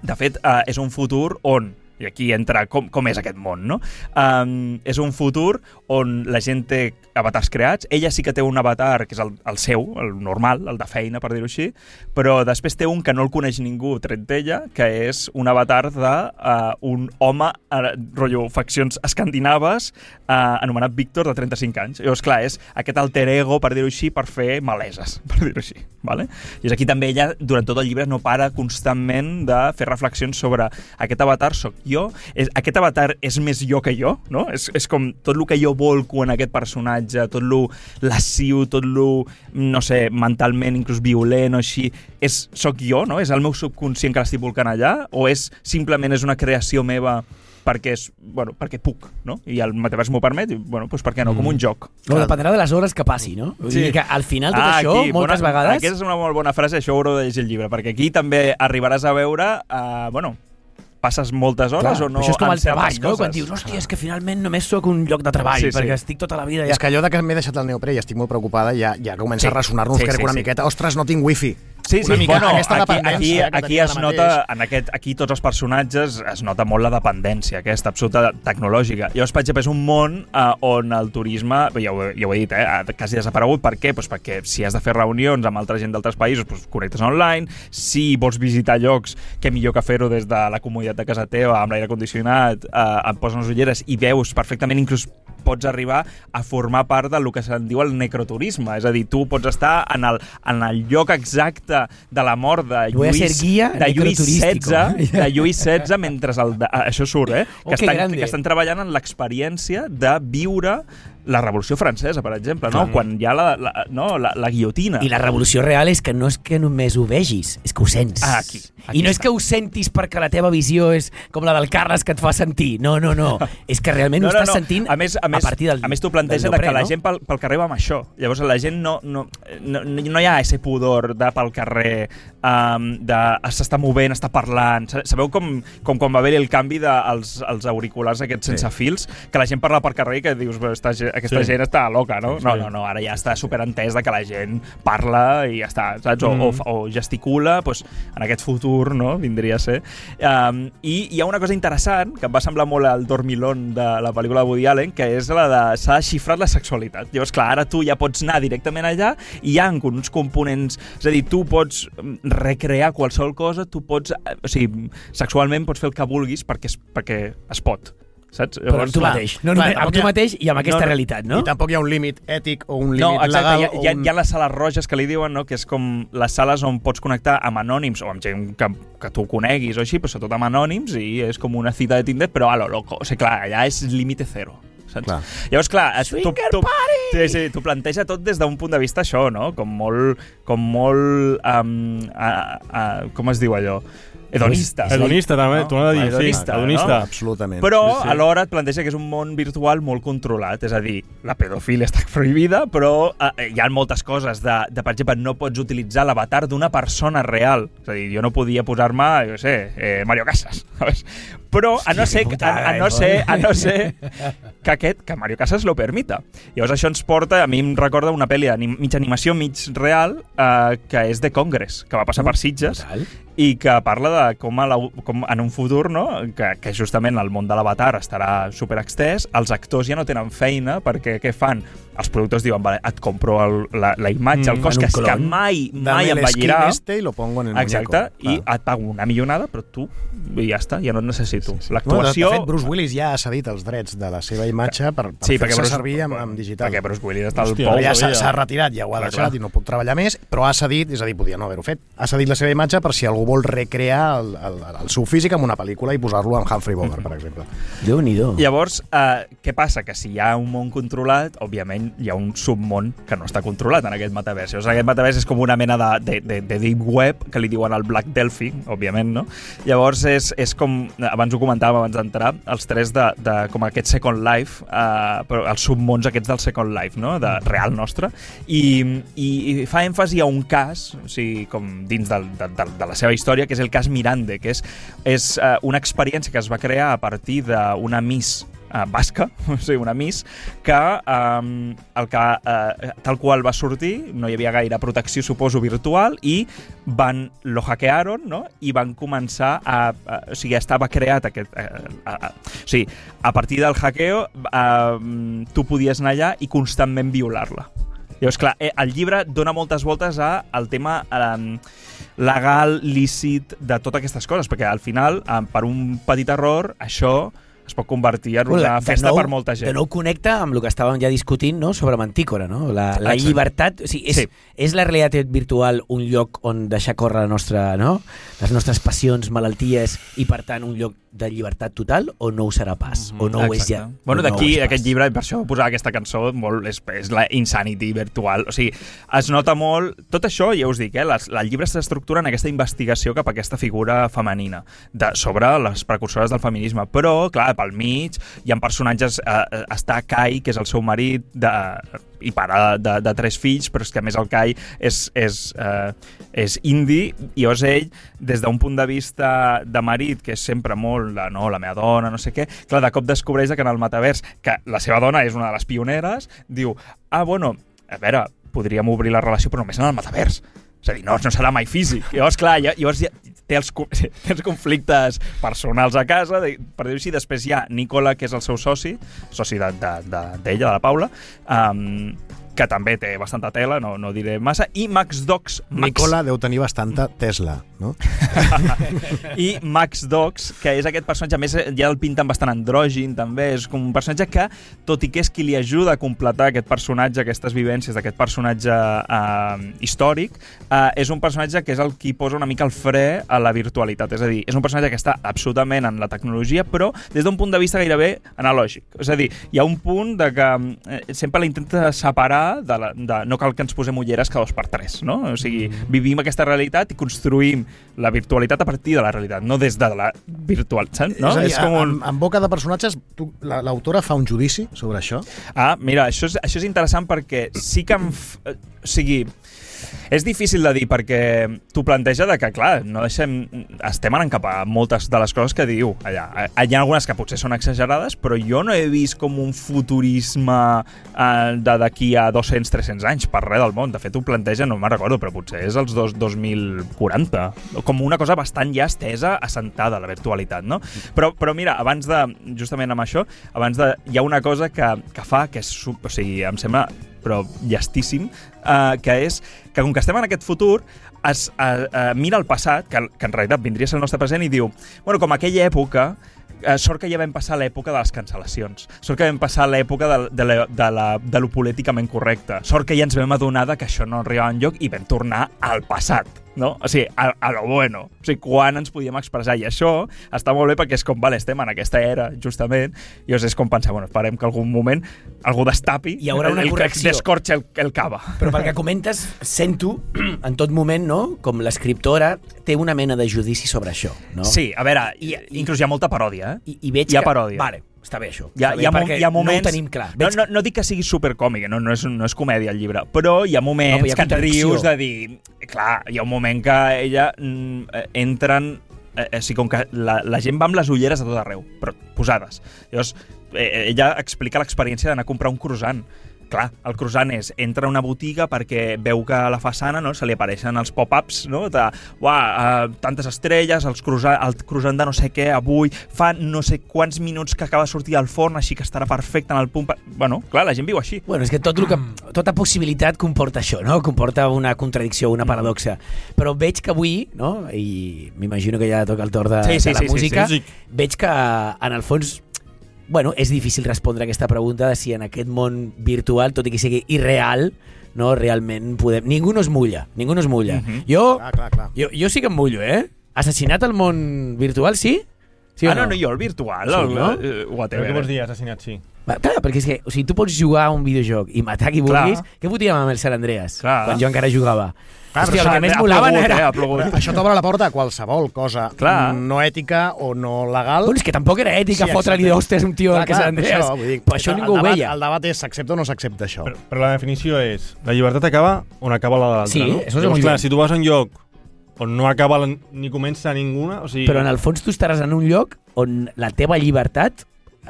De fet, eh, és un futur on i aquí entra com, com és aquest món, no? Um, és un futur on la gent té avatars creats. Ella sí que té un avatar, que és el, el seu, el normal, el de feina, per dir-ho així, però després té un que no el coneix ningú, tret d'ella, que és un avatar de uh, un home, uh, rotllo, faccions escandinaves, uh, anomenat Víctor, de 35 anys. Llavors, clar, és aquest alter ego, per dir-ho així, per fer maleses, [laughs] per dir-ho així. Vale? I és aquí també ella, durant tot el llibre, no para constantment de fer reflexions sobre aquest avatar sóc jo, és, aquest avatar és més jo que jo, no? És, és com tot el que jo volco en aquest personatge, tot lo lasciu, tot lo, no sé, mentalment inclús violent o així, és, sóc jo, no? És el meu subconscient que l'estic volcant allà? O és simplement és una creació meva perquè, és, bueno, perquè puc, no? I el metavers m'ho permet, i, bueno, doncs per què no? Com un joc. No, dependrà de les hores que passi, no? Vull Sí. dir que al final tot Ah, això, aquí, moltes bona, vegades... Aquesta és una molt bona frase, això ho haureu de llegir el llibre, perquè aquí també arribaràs a veure, uh, bueno, passes moltes hores Clar, o no això és com el treball, no? coses. Quan dius, hòstia, és que finalment només sóc un lloc de treball, Sí, sí, sí. perquè estic tota la vida ja... És que allò de que m'he deixat el neoprè i estic molt preocupada ja, ja comença Sí. a ressonar-nos Sí, sí, una sí. miqueta. Ostres, no tinc wifi. Sí, sí, mica bueno, aquesta aquí, aquí, que aquí es nota, en aquest, aquí tots els personatges es nota molt la dependència aquesta absoluta tecnològica. Llavors, per exemple, és un món uh, on el turisme, ja ho, ja ho he dit, eh, ha quasi desaparegut. Per què? Pues perquè si has de fer reunions amb altra gent d'altres països, pues, connectes online. Si vols visitar llocs, què millor que fer-ho des de la comoditat de casa teva, amb l'aire condicionat, uh, et poses unes ulleres i veus perfectament, inclús pots arribar a formar part del que se'n diu el necroturisme. És a dir, tu pots estar en el, en el lloc exacte de la mort de Lluís, ser guía de Lluís. XVI, [laughs] de Lluís XVI mentre el, de, això surt, eh? Oh, que, que estan, que estan treballant en l'experiència de viure la Revolució Francesa, per exemple, no? Quan hi ha la, la, no? la, la guillotina. I la revolució real és que no és que només ho vegis, és que ho sents. Ah, aquí, aquí I no és està. que ho sentis perquè la teva visió és com la del Carles que et fa sentir. No, no, no. [laughs] és que realment ho estàs sentint a, més, a, més, partir del a més, tu planteja de que la no? gent pel, pel carrer va amb això. Llavors, la gent no, no, no, no hi ha ese pudor de pel carrer, um, de s'està movent, està parlant. Sa- Sabeu com, com quan va haver el canvi dels de, els auriculars aquests sense fils, que la gent parla per carrer i que dius, "Bé, esta, ge- aquesta Sí. gent està loca, no? Sí. No, no, no, ara ja està superentès de que la gent parla i ja està, saps? O, Mm. o, o gesticula, doncs, en aquest futur, no?, vindria a ser. Um, I hi ha una cosa interessant, que em va semblar molt el dormilón de la pel·lícula de Woody Allen, que és la de s'ha xifrat la sexualitat. Llavors, clar, ara tu ja pots anar directament allà i hi ha uns components... És a dir, tu pots mm, recrear qualsevol cosa, tu pots... eh, O sigui, sexualment pots fer el que vulguis perquè es, perquè es pot. Saps? Però amb tu mateix. No, clar, només, amb tu mateix i amb aquesta No, realitat, no? I tampoc hi ha un límit ètic o un límit No, exacte, legal hi ha, hi, ha, un... hi ha les sales roges que li diuen, no? que és com les sales on pots connectar amb anònims o amb gent que, que tu coneguis o així, però sobretot amb anònims i és com una cita de Tinder, però a lo loco. O sigui, clar, allà és límite zero. Saps? Clar. Llavors, clar, es- tu, tu, sí, sí, tu planteja tot des d'un punt de vista això, no? Com molt... Com molt um, a, a, com es diu allò? Hedonista. Hedonista, també, t'ho anava a dir, sí, Hedonista, hedonista. no? Absolutament. Però Sí, sí. alhora et planteja que és un món virtual molt controlat, és a dir, la pedofilia està prohibida, però eh, hi ha moltes coses de, de, per exemple, no pots utilitzar l'avatar d'una persona real. És a dir, jo no podia posar-me, jo sé, eh, Mario Casas, [laughs] saps? Però a no ser, a, a no ser, a no ser que aquest, que Mario Casas lo permita. Llavors això ens porta, a mi em recorda una pel·li anim, mig animació, mig real, eh, que és The Congress, que va passar per Sitges, Total. I que parla de com, a la, com en un futur, no? que, que justament el món de l'avatar estarà super extès, els actors ja no tenen feina perquè què fan? Els productors diuen, vale, et compro el, la, la imatge, Mm, el cos en que, és que mai, mai el envellirà. este y lo pongo en el Exacte, muñeco. i Clar. et pago una millonada, però tu i ja està, ja no et necessito. Bueno, de, L'actuació... de fet, Bruce Willis ja ha cedit els drets de la seva imatge per, per sí, fer-se Bruce, servir amb, amb digital. Perquè Bruce Willis està al pou. Ja s'ha retirat, ja ho ha Clar, deixat clar. i no pot treballar més, però ha cedit, és a dir, podia no haver-ho fet, ha cedit la seva imatge per si algú vol recrear el, el, el seu físic en una pel·lícula i posar-lo amb Humphrey Bogart, per exemple. Déu-n'hi-do. Llavors, eh, què passa? Que si hi ha un món controlat, òbviament hi ha un submón que no està controlat en aquest metavers. Llavors, aquest metavers és com una mena de, de, de, de deep web, que li diuen el Black Delphi, òbviament, no? Llavors, és, és com, abans ho comentàvem abans d'entrar, els tres de, de com aquest Second Life, eh, però els submons aquests del Second Life, no? De real nostre. I, i, i fa èmfasi a un cas, o sigui, com dins del, de, de, de la seva història, que és el cas Mirande, que és, és eh, una experiència que es va crear a partir d'una Miss eh, basca, [laughs] o sigui, una Miss, que eh, el que eh, tal qual va sortir, no hi havia gaire protecció, suposo, virtual, i van lo hackearon, no? I van començar a... a o sigui, estava creat aquest... Eh, a, a, o sigui, a partir del hackeo, eh, tu podies anar allà i constantment violar-la. Llavors, clar, el llibre dona moltes voltes a al tema eh, legal, lícit, de totes aquestes coses, perquè al final, eh, per un petit error, això es pot convertir en una De festa nou- per molta gent. De nou connecta amb el que estàvem ja discutint no? sobre Mantícora, no? La, la Exacte. llibertat... O sigui, és, Sí. és la realitat virtual un lloc on deixar córrer la nostra, no? les nostres passions, malalties i, per tant, un lloc de llibertat total o no ho serà pas? O no ho és ja? Exacte. Bueno, no d'aquí, pas? aquest llibre, per això posar aquesta cançó, molt, és, és la insanity virtual. O sigui, es nota molt... Tot això, ja us dic, eh, les, el llibre s'estructura en aquesta investigació cap a aquesta figura femenina de, sobre les precursores del feminisme. Però, clar, pel mig hi ha personatges... Eh, eh, està Kai, que és el seu marit, de, i pare de, de tres fills, però és que a més el Kai és, és, eh, és indi, i llavors ell, des d'un punt de vista de marit, que és sempre molt de, no, la meva dona, no sé què, clar, de cop descobreix que en el metavers, que la seva dona és una de les pioneres, diu, ah, bueno, a veure, podríem obrir la relació, però només en el metavers. És a dir, no, no serà mai físic. Llavors, clar, llavors té els, [laughs] té els conflictes personals a casa, de, per dir-ho així. Després hi ha Nicola, que és el seu soci, soci d'ella, de, de, d'ella, de la Paula, um, que també té bastanta tela, no, no diré massa, i Max Docs... Max, Nicola deu tenir bastanta Tesla, no? [laughs] i Max Dogs, que és aquest personatge, més ja el pinten bastant andrògin també, és com un personatge que, tot i que és qui li ajuda a completar aquest personatge, aquestes vivències d'aquest personatge eh, històric, eh, és un personatge que és el qui posa una mica el fre a la virtualitat, és a dir, és un personatge que està absolutament en la tecnologia, però des d'un punt de vista gairebé analògic. És a dir, hi ha un punt de que eh, sempre l'intenta separar de, la, de no cal que ens posem ulleres cada dos per tres, no? O sigui, vivim aquesta realitat i construïm la virtualitat a partir de la realitat, no des de la virtual, saps? No? és, a dir, és com un... en, en boca de personatges, l'autora fa un judici sobre això? Ah, mira, això és, això és interessant perquè sí que em... F... eh, O sigui, és difícil de dir perquè t'ho planteja de que, clar, no deixem... Estem anant cap a moltes de les coses que diu allà. Eh, Hi ha algunes que potser són exagerades, però jo no he vist com un futurisme eh, de d'aquí a 200-300 anys per res del món. De fet, ho planteja, no me'n recordo, però potser és els dos, 2040. Com una cosa bastant ja estesa, assentada, la virtualitat, no? Però, però mira, abans de... Justament amb això, abans de... Hi ha una cosa que, que fa que és... O sigui, em sembla però llestíssim, eh, que és que com que estem en aquest futur, es eh, eh, mira el passat, que, que en realitat vindria a ser el nostre present, i diu, bueno, com aquella època sort que ja vam passar l'època de les cancel·lacions. Sort que vam passar l'època de, de, la, de, la, de lo políticament correcte. Sort que ja ens vam adonar que això no arribava enlloc i vam tornar al passat no? O sigui, a, a lo bueno. O sigui, quan ens podíem expressar. I això està molt bé perquè és com, vale, estem en aquesta era, justament, i és com pensar, bueno, esperem que algun moment algú destapi Hi haurà una el, el que correcció. descorxa el, el cava. Però pel que comentes, sento [clears throat] en tot moment, no?, com l'escriptora té una mena de judici sobre això, no? Sí, a veure, I- I, inclús hi ha molta paròdia, eh? I, i veig Hi ha que... paròdia. Vale, està bé això. Hi ha, bé, hi, ha, mo- hi ha moments... No ho tenim clar. No, Veig no, no dic que sigui supercòmic, no, no, és, no és comèdia el llibre, però hi ha moments No, hi ha que et rius de dir... Clar, hi ha un moment que ella mm, eh, entren... Eh, eh, sí, com que la, la gent va amb les ulleres a tot arreu, però posades. Llavors, eh, ella explica l'experiència d'anar a comprar un croissant. Clar, el croissant és, entra a una botiga perquè veu que a la façana no, se li apareixen els pop-ups no, de uah, uh, tantes estrelles, els croissant, el croissant de no sé què avui, fa no sé quants minuts que acaba de sortir al forn, així que estarà perfecte en el punt... Bueno, clar, la gent viu així. Bueno, és que tot el que, tota possibilitat comporta això, no? Comporta una contradicció, Mm. una paradoxa. Però veig que avui, no? i m'imagino que ja toca el torn de, Sí, sí, de la sí, sí, música, sí. veig que en el fons bueno, és difícil respondre a aquesta pregunta de si en aquest món virtual, tot i que sigui irreal, no, realment podem... Ningú no es mulla, ningú no es mulla. Mhm. Jo, Clar, clar, clar. jo, jo sí que em mullo, eh? Assassinat al món virtual, sí? Sí ah, no, no, jo el virtual, Sí, el, no? Però whatever. què vols dir, assassinat, sí? Va, Clar, perquè és que o sigui, tu pots jugar a un videojoc i matar qui Clar. vulguis. Què fotíem amb el San Andreas? Clar. Quan jo encara jugava. Clar, Hòstia, el que més plogut, era... Eh, ha plogut. [laughs] Això t'obre la porta a qualsevol cosa Clar. no ètica o no legal. Bueno, és que tampoc era ètica Sí, fotre-li a un tio Clar, al que Andreas. Això, vull dir, Però això el ningú ho debat, veia. El debat és s'accepta o no s'accepta això. Però, però la definició és, la llibertat acaba on acaba la de l'altra, Sí, no? és Llavors, muy clar, si tu vas a un lloc on no acaba la, ni comença ninguna, o sigui... Però en el fons tu estaràs en un lloc on la teva llibertat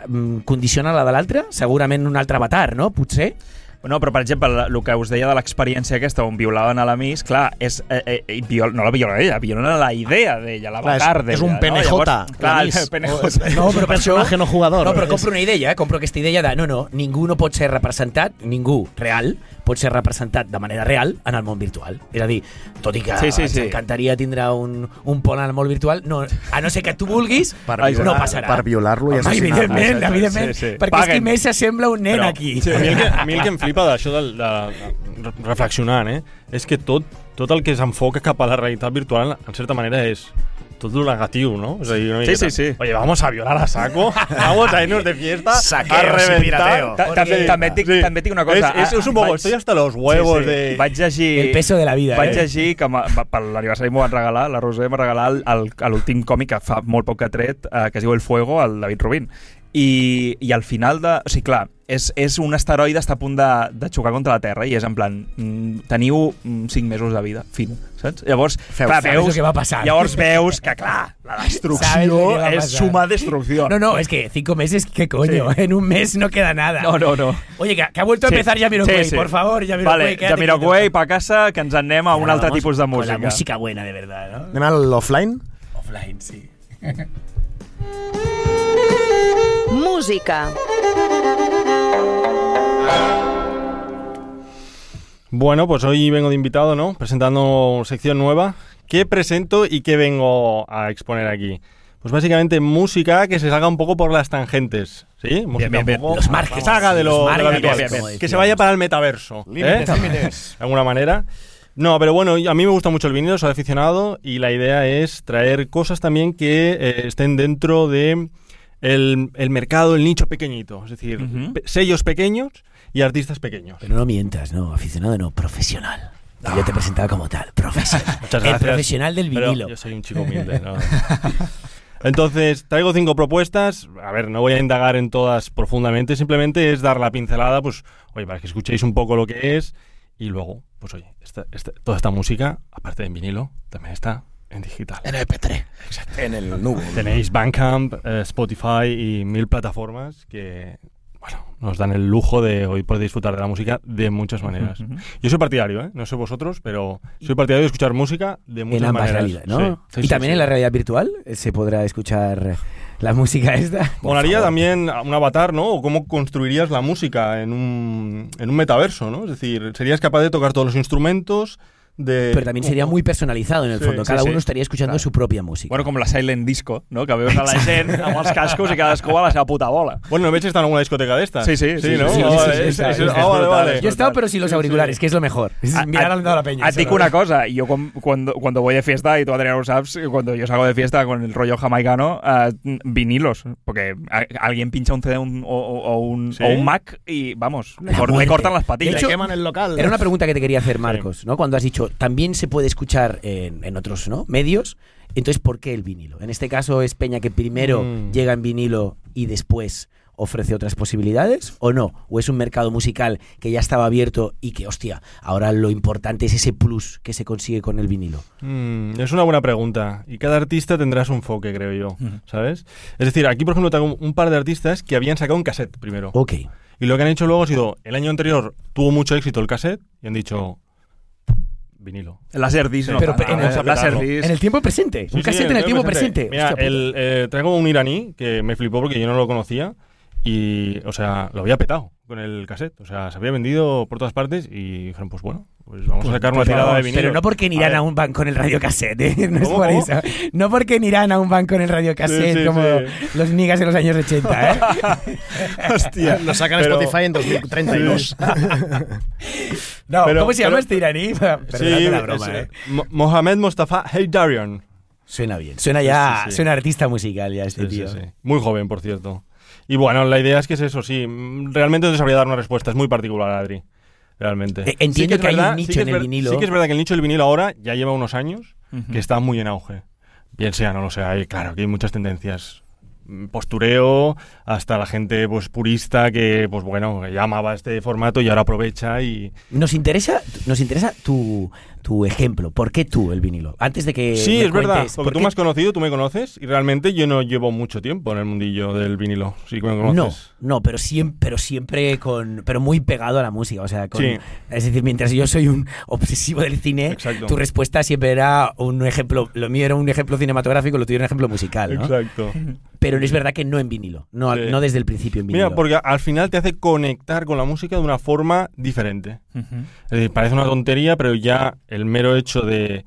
mm, condiciona la de l'altre, segurament un altre avatar, no? Potser. No, però per exemple, el que us deia de l'experiència aquesta on violaven a la Miss, clar, és, eh, eh, viol, no la violen ella, violen la idea d'ella, l'avatar d'ella. és un no? PNJ, Llavors, clar, la el Miss. PNJ. No, però per això... No jugador. No, però compro una idea, eh? compro aquesta idea de no, no, ningú no pot ser representat, ningú real, pot ser representat de manera real en el món virtual. És a dir, tot i que Sí, sí, ens sí. encantaria tindre un, un pont en el món virtual, no, a no ser que tu vulguis, [laughs] Per no violar- passarà. per violar-lo i assassinar-lo. Evidentment, Exacte, evidentment, sí, sí. perquè és que Paguen. més s'assembla un nen Però, aquí. Sí, a, mi el que, a mi el que em flipa [laughs] d'això de, de, de, reflexionant, eh, és que tot, tot el que s'enfoca cap a la realitat virtual, en certa manera, és tot lo negatiu, no? És a dir, una Sí, sí, sí. Oye, vamos a violar a saco, [laughs] vamos a irnos de fiesta, Saqueo, a reventar. Ta- També, també, et dic, també et dic una cosa. Es, es, es un poco, Vaig- estoy hasta los huevos Sí, sí. de... Vaig llegir... El peso de la vida, Vaig eh? llegir que per l'aniversari m'ho van regalar, la Roser m'ha regalat l'últim còmic que fa molt poc que ha tret, eh, que es diu El Fuego, el David Rubin. I, i al final de... O sigui, clar, és, és un asteroide està a punt de, de xocar contra la Terra i és en plan, mm, teniu 5 mesos de vida, fin, saps? Llavors, Feu- clar, veus, que va passar. llavors veus que, clar, la destrucció és suma destrucció. No, no, es que cinco meses, ¿qué coño? En un mes no queda nada. no, no. no. Oye, que, que ha vuelto a Sí. empezar Jamiroquai, Sí, sí. por favor, Jamiroquai. Vale, Jamiroquai, pa casa, que ens anem a un Ahora altre vamos tipus de con música. la música buena, de verdad, ¿no? Anem a l'offline? Offline, sí. [laughs] Música. Bueno, pues hoy vengo de invitado, ¿no? Presentando sección nueva. ¿Qué presento y qué vengo a exponer aquí? Pues básicamente música que se salga un poco por las tangentes, ¿sí? Música bien, bien. un poco- Los márgenes. Que salga de lo, de habitual. Que se vaya para el metaverso. ¿eh? Límites. [laughs] de alguna manera. No, pero bueno, a mí me gusta mucho el vinilo, soy aficionado y la idea es traer cosas también que eh, estén dentro de el, el mercado, el nicho pequeñito. Es decir, pe- sellos pequeños y artistas pequeños. Pero no mientas, no, aficionado no, profesional. Yo te presentaba como tal, profesional. [laughs] Muchas El gracias. profesional del Pero vinilo. yo soy un chico humilde, ¿no? [laughs] Entonces, traigo cinco propuestas. A ver, no voy a indagar en todas profundamente, simplemente es dar la pincelada, pues, oye, para que escuchéis un poco lo que es. Y luego, pues, oye, esta- esta- toda esta música, aparte de en vinilo, también está en digital. En MP3. En el nubo. Tenéis Bandcamp, eh, Spotify y mil plataformas que, bueno, nos dan el lujo de hoy poder disfrutar de la música de muchas maneras. Ujú. Yo soy partidario, ¿eh? No sé vosotros, pero soy partidario de escuchar música de muchas En ambas maneras. ¿no? Sí, sí, y sí, también sí. en la realidad virtual eh, se podrá escuchar la música esta. Molaría también un avatar, ¿no? O cómo construirías la música en un, en un metaverso, ¿no? Es decir, serías capaz de tocar todos los instrumentos de... Pero también sería muy personalizado en el Sí, fondo. sí, Cada sí. uno estaría escuchando Claro. su propia música. Bueno, com la Silent Disco, no? que veus a la gent amb els cascos i cadascú a la seva puta bola. Bueno, ¿no veis estar en alguna discoteca de estas? Sí, sí, sí, ¿no? sí, sí, sí, sí, sí, sí, vale, vale. Yo he estado, pero sin los auriculares, que es lo mejor. Es A- mirar a- al lado de la peña. Dic solo. una cosa, yo cuando, cuando voy de fiesta, y tú Adrián lo sabes, cuando yo salgo de fiesta con el rollo jamaicano, eh, vinilos, porque a- alguien pincha un CD un- o, un, ¿Sí? o un Mac y vamos, le, cortan las De patillas. hecho, queman el local. Era una pregunta que te quería hacer, Marcos, ¿no? Cuando has dicho, también se puede escuchar en, en otros ¿no? medios. Entonces, ¿por qué el vinilo? En este caso, ¿es Peña que primero Mm. llega en vinilo y después ofrece otras posibilidades? ¿O no? ¿O es un mercado musical que ya estaba abierto y que, hostia, ahora lo importante es ese plus que se consigue con el vinilo? Mm, es una buena pregunta. Y cada artista tendrá su enfoque, creo yo. ¿Sabes? Es decir, aquí, por ejemplo, tengo un par de artistas que habían sacado un cassette primero. Ok. Y lo que han hecho luego ha sido, el año anterior tuvo mucho éxito el cassette y han dicho, vinilo. Laserdisc, Sí, no, pero no, en el- Laserdisc. En el tiempo presente. Sí, un sí, cassette en el tiempo presente. Mira, Hostia el, eh, traigo un iraní que me flipó porque yo no lo conocía y, o sea, lo había petado con el cassette. O sea, se había vendido por todas partes y dijeron, pues bueno, pues vamos a sacar una Pues tirada vamos, de vinilo. Pero no porque en Irán ver. aún van con el radiocassette, ¿eh? [laughs] No es ¿Cómo, por eso. No porque en Irán aún van con el radiocassette Sí, sí, como sí. los niggas de los años 80, ¿eh? [laughs] Hostia. Lo sacan en Pero- Spotify en 2032. [laughs] No, Pero- ¿cómo se llama pero- este iraní? Perdóname la broma, es, ¿eh? Mo- Mohamed Mustafa Heydarian. Suena bien. Suena ya, Sí, sí, sí. suena artista musical ya este Sí, sí, tío. sí. Muy joven, por cierto. Y bueno, la idea es que es eso, sí. Realmente no te sabría dar una respuesta. Es muy particular, Adri. Realmente. Eh, entiendo que hay un verdad- nicho que en el ver- vinilo. Sí que es verdad que el nicho del vinilo ahora ya lleva unos años que está muy en auge. Bien sea, no lo sé. Hay, claro, que hay muchas tendencias. Mm, Postureo, hasta la gente pues purista que, pues bueno, que ya amaba este formato y ahora aprovecha y... Nos interesa, nos interesa tu, tu ejemplo. ¿Por qué tú el vinilo? Antes de que Sí, me es verdad, porque ¿por tú qué- me has conocido, tú me conoces, y realmente yo no llevo mucho tiempo en el mundillo del vinilo. Sí que me conoces. No, no, pero siempre, pero siempre con, pero muy pegado a la música, o sea, con- Sí. es decir, mientras yo soy un [laughs] obsesivo del cine, Exacto. tu respuesta siempre era un ejemplo, lo mío era un ejemplo cinematográfico, lo tuyo era un ejemplo musical, ¿no? Exacto. Pero es verdad que no en vinilo, no, Sí. no desde el principio en vinilo. Mira, porque al final te hace conectar con la música de una forma diferente. Es decir, parece una tontería, pero ya el mero hecho de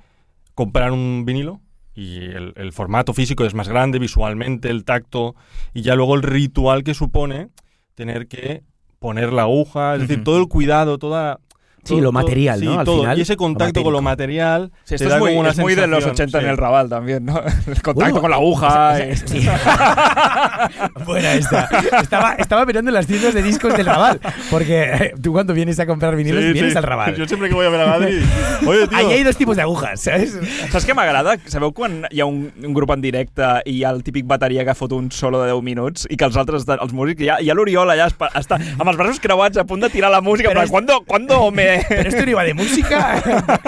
comprar un vinilo y el, el formato físico es más grande visualmente, el tacto, y ya luego el ritual que supone tener que poner la aguja, es decir, todo el cuidado, toda... Sí, todo- lo todo- material, sí, ¿no? Al todo. final, y ese lo contacto con lo material Sí, te esto da es muy, como una es muy de los sensación, 80 en sí. el Raval también, ¿no? [laughs] El contacto Bueno, con la o aguja. sea, y- sí. [laughs] Buena esta. Estaba, estaba mirando en las tiendas de discos del Raval, porque eh, tú cuando vienes a comprar vinilos Sí, vienes sí. al Raval. Yo siempre que voy a ver a Madrid, [laughs] oye, tío, Ahí hay dos tipos de agujas, ¿sabes? Saps què m'agrada? Sabeu quan hi ha un, un grup en directe i hi ha el típic bateria que fot un solo de 10 minuts i que els altres, estan- els músics, hi ha, hi ha l'Oriol allà està amb els braços creuats a punt de tirar la música, Però però, és- ¿cuándo, ¿cuándo Pero esto no iba de música.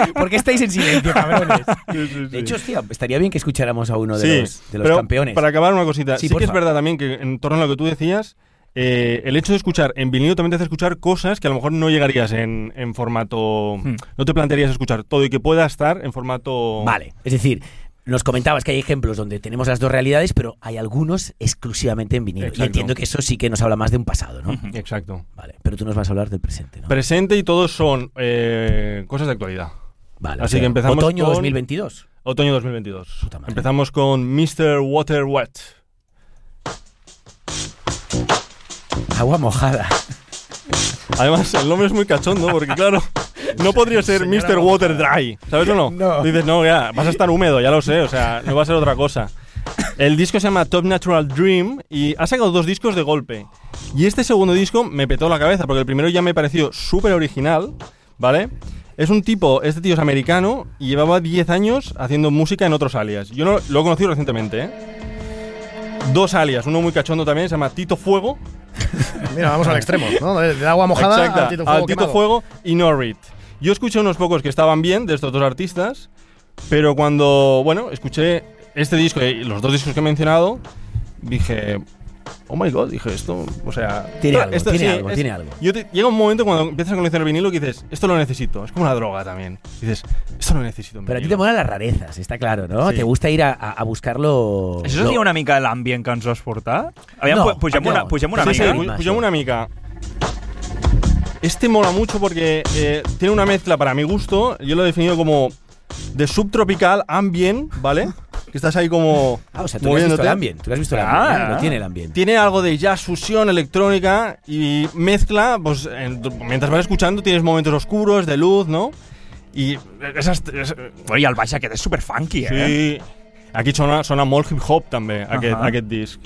[laughs] ¿Por qué estáis en silencio, cabrones? Sí, sí. De hecho, hostia, estaría bien que escucháramos a uno de los, de los pero campeones. Para acabar una cosita, Sí, sí, que es verdad también que en torno a lo que tú decías, eh, el hecho de escuchar en vinilo también te hace escuchar cosas que a lo mejor no llegarías en, en formato... Hmm. No te plantearías escuchar todo y que pueda estar en formato... Vale, es decir, nos comentabas que hay ejemplos donde tenemos las dos realidades, pero hay algunos exclusivamente en vinilo. Y entiendo que eso sí que nos habla más de un pasado, ¿no? Exacto. Vale, pero tú nos vas a hablar del presente, ¿no? Presente y todos son eh, cosas de actualidad. Vale, así que empezamos Otoño con- 2022. Otoño 2022. Puta madre. Empezamos con Mr. Water Wet. Agua mojada. Además, el nombre es muy cachondo porque, claro, [laughs] no podría ser Mr. Water Dry, ¿sabes o no? No. Dices, no, ya, vas a estar húmedo, ya lo sé, o sea, no va a ser otra cosa. El disco se llama Top Natural Dream y ha sacado dos discos de golpe. Y este segundo disco me petó la cabeza porque el primero ya me pareció súper original, ¿vale? Es un tipo, este tío es americano y llevaba 10 años haciendo música en otros alias. Yo no, lo he conocido recientemente, ¿eh? Dos alias, uno muy cachondo también, se llama Tito Fuego [laughs] Mira, vamos al extremo, ¿no? De, agua mojada Exacto, a Tito Fuego. al Tito quemado. Fuego y Norrit. Yo escuché unos pocos que estaban bien de estos dos artistas, pero cuando, bueno, escuché este disco y los dos discos que he mencionado, dije, oh my god, dije esto, o sea... Tiene algo, esto- tiene sí, algo, es- tiene algo. Yo te- llega un momento cuando empiezas a conocer el vinilo que dices, esto lo necesito, es como una droga también. Dices, esto lo necesito. Pero a ti te vinilo". molan las rarezas, está claro, ¿no? Sí. Te gusta ir a, a- a buscarlo. Això lo- seria una mica l'ambient que ens vas portar? Aviam, No, pu- pugem, no. una, pugem una sí, mica. sí, pugem una mica. Este mola mucho porque eh, tiene una mezcla, para mi gusto, yo lo he definido como de subtropical, ambient, ¿vale? Que estás ahí como Ah, o sea, tú le has visto el ambiente. Tú has visto el Ah. ambiente. ¿eh? Lo tiene el ambiente. Tiene algo de jazz, fusión, electrónica y mezcla, pues en- mientras vas escuchando tienes momentos oscuros, de luz, ¿no? Y esas... es- Oye, el baix aquest és super funky, eh? Sí. Aquí sona, sona molt hip-hop, també, aquest, Ahà. aquest disc.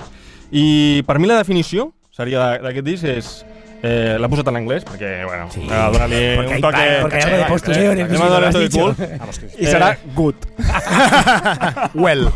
I per mi la definició seria d'aquest disc és... Eh, L'ha posat en anglès perquè, bueno, Sí. a donar-li Porque un toque... porque hay algo de postureo en el a lo has dicho. I serà good. [laughs] Well.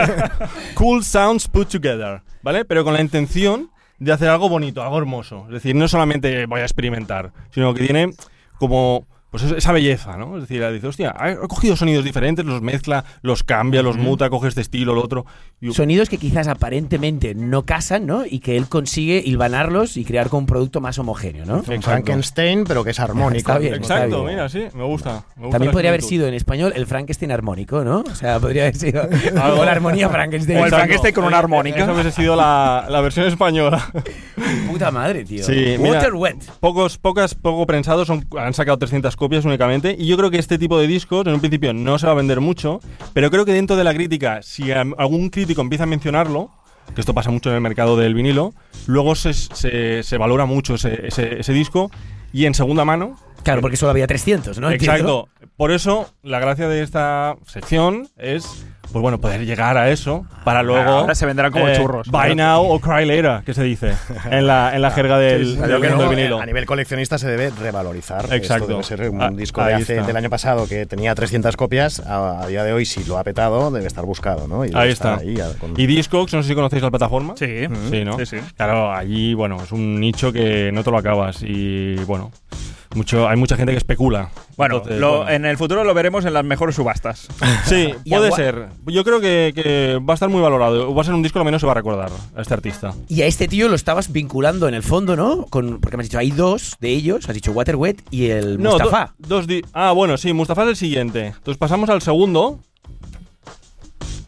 [laughs] cool sounds put together, ¿vale? Pero con la intención de hacer algo bonito, algo hermoso. Es decir, no solamente voy a experimentar, sino que tiene como pues es- esa belleza, ¿no? Es decir, dice, hostia, ha cogido sonidos diferentes, los mezcla, los cambia, los muta, coge este estilo, lo otro. Y- Sonidos que quizás aparentemente no casan, ¿no? Y que él consigue hilvanarlos y crear como un producto más homogéneo, ¿no? Exacto. Frankenstein, pero que es armónico. Está bien. Exacto, bien. mira, sí, me gusta. me gusta También podría haber sido en español el Frankenstein armónico, ¿no? O sea, podría haber sido [laughs] algo la armonía Frankenstein. O el. Frankenstein con una armónica. Esa hubiese sido la, la versión española. [laughs] Puta madre, tío. Sí, mira, Water Wet. Pocos, pocas, poco prensados, son, han sacado 300 copias únicamente. Y yo creo que este tipo de discos, en un principio, no se va a vender mucho. Pero creo que dentro de la crítica, si algún crítico empieza a mencionarlo, que esto pasa mucho en el mercado del vinilo, luego se, se- se valora mucho ese, ese- ese disco. Y en segunda mano, Claro, porque solo había 300, ¿no? Exacto. Por eso, la gracia de esta sección es, pues bueno, poder llegar a eso para luego. eh, ahora se venderán como churros. Buy now o cry later, que se dice en la, en la jerga del, vinilo. A nivel coleccionista se debe revalorizar. Exacto. Esto debe ser un Ah, disco de hace, del año pasado que tenía 300 copias. A, a día de hoy, si lo ha petado, debe estar buscado, ¿no? Y Ahí está. ahí, a- con- Y Discogs, no sé si conocéis la plataforma. Sí. Sí, ¿no? Sí, sí. Claro, allí, bueno, es un nicho que no te lo acabas y, bueno, mucho, hay mucha gente que especula. Bueno, Entonces, lo- bueno. en el futuro lo veremos en las mejores subastas. [laughs] Sí, puede ser. Yo creo que, que va a estar muy valorado. Va a ser un disco, lo menos se va a recordar a este artista. Y a este tío lo estabas vinculando en el fondo, ¿no? Con, porque me has dicho, hay dos de ellos, has dicho Water Wet y el No, Mustafa. do- dos di- ah, bueno, sí, Mustafa es el siguiente. Entonces pasamos al segundo.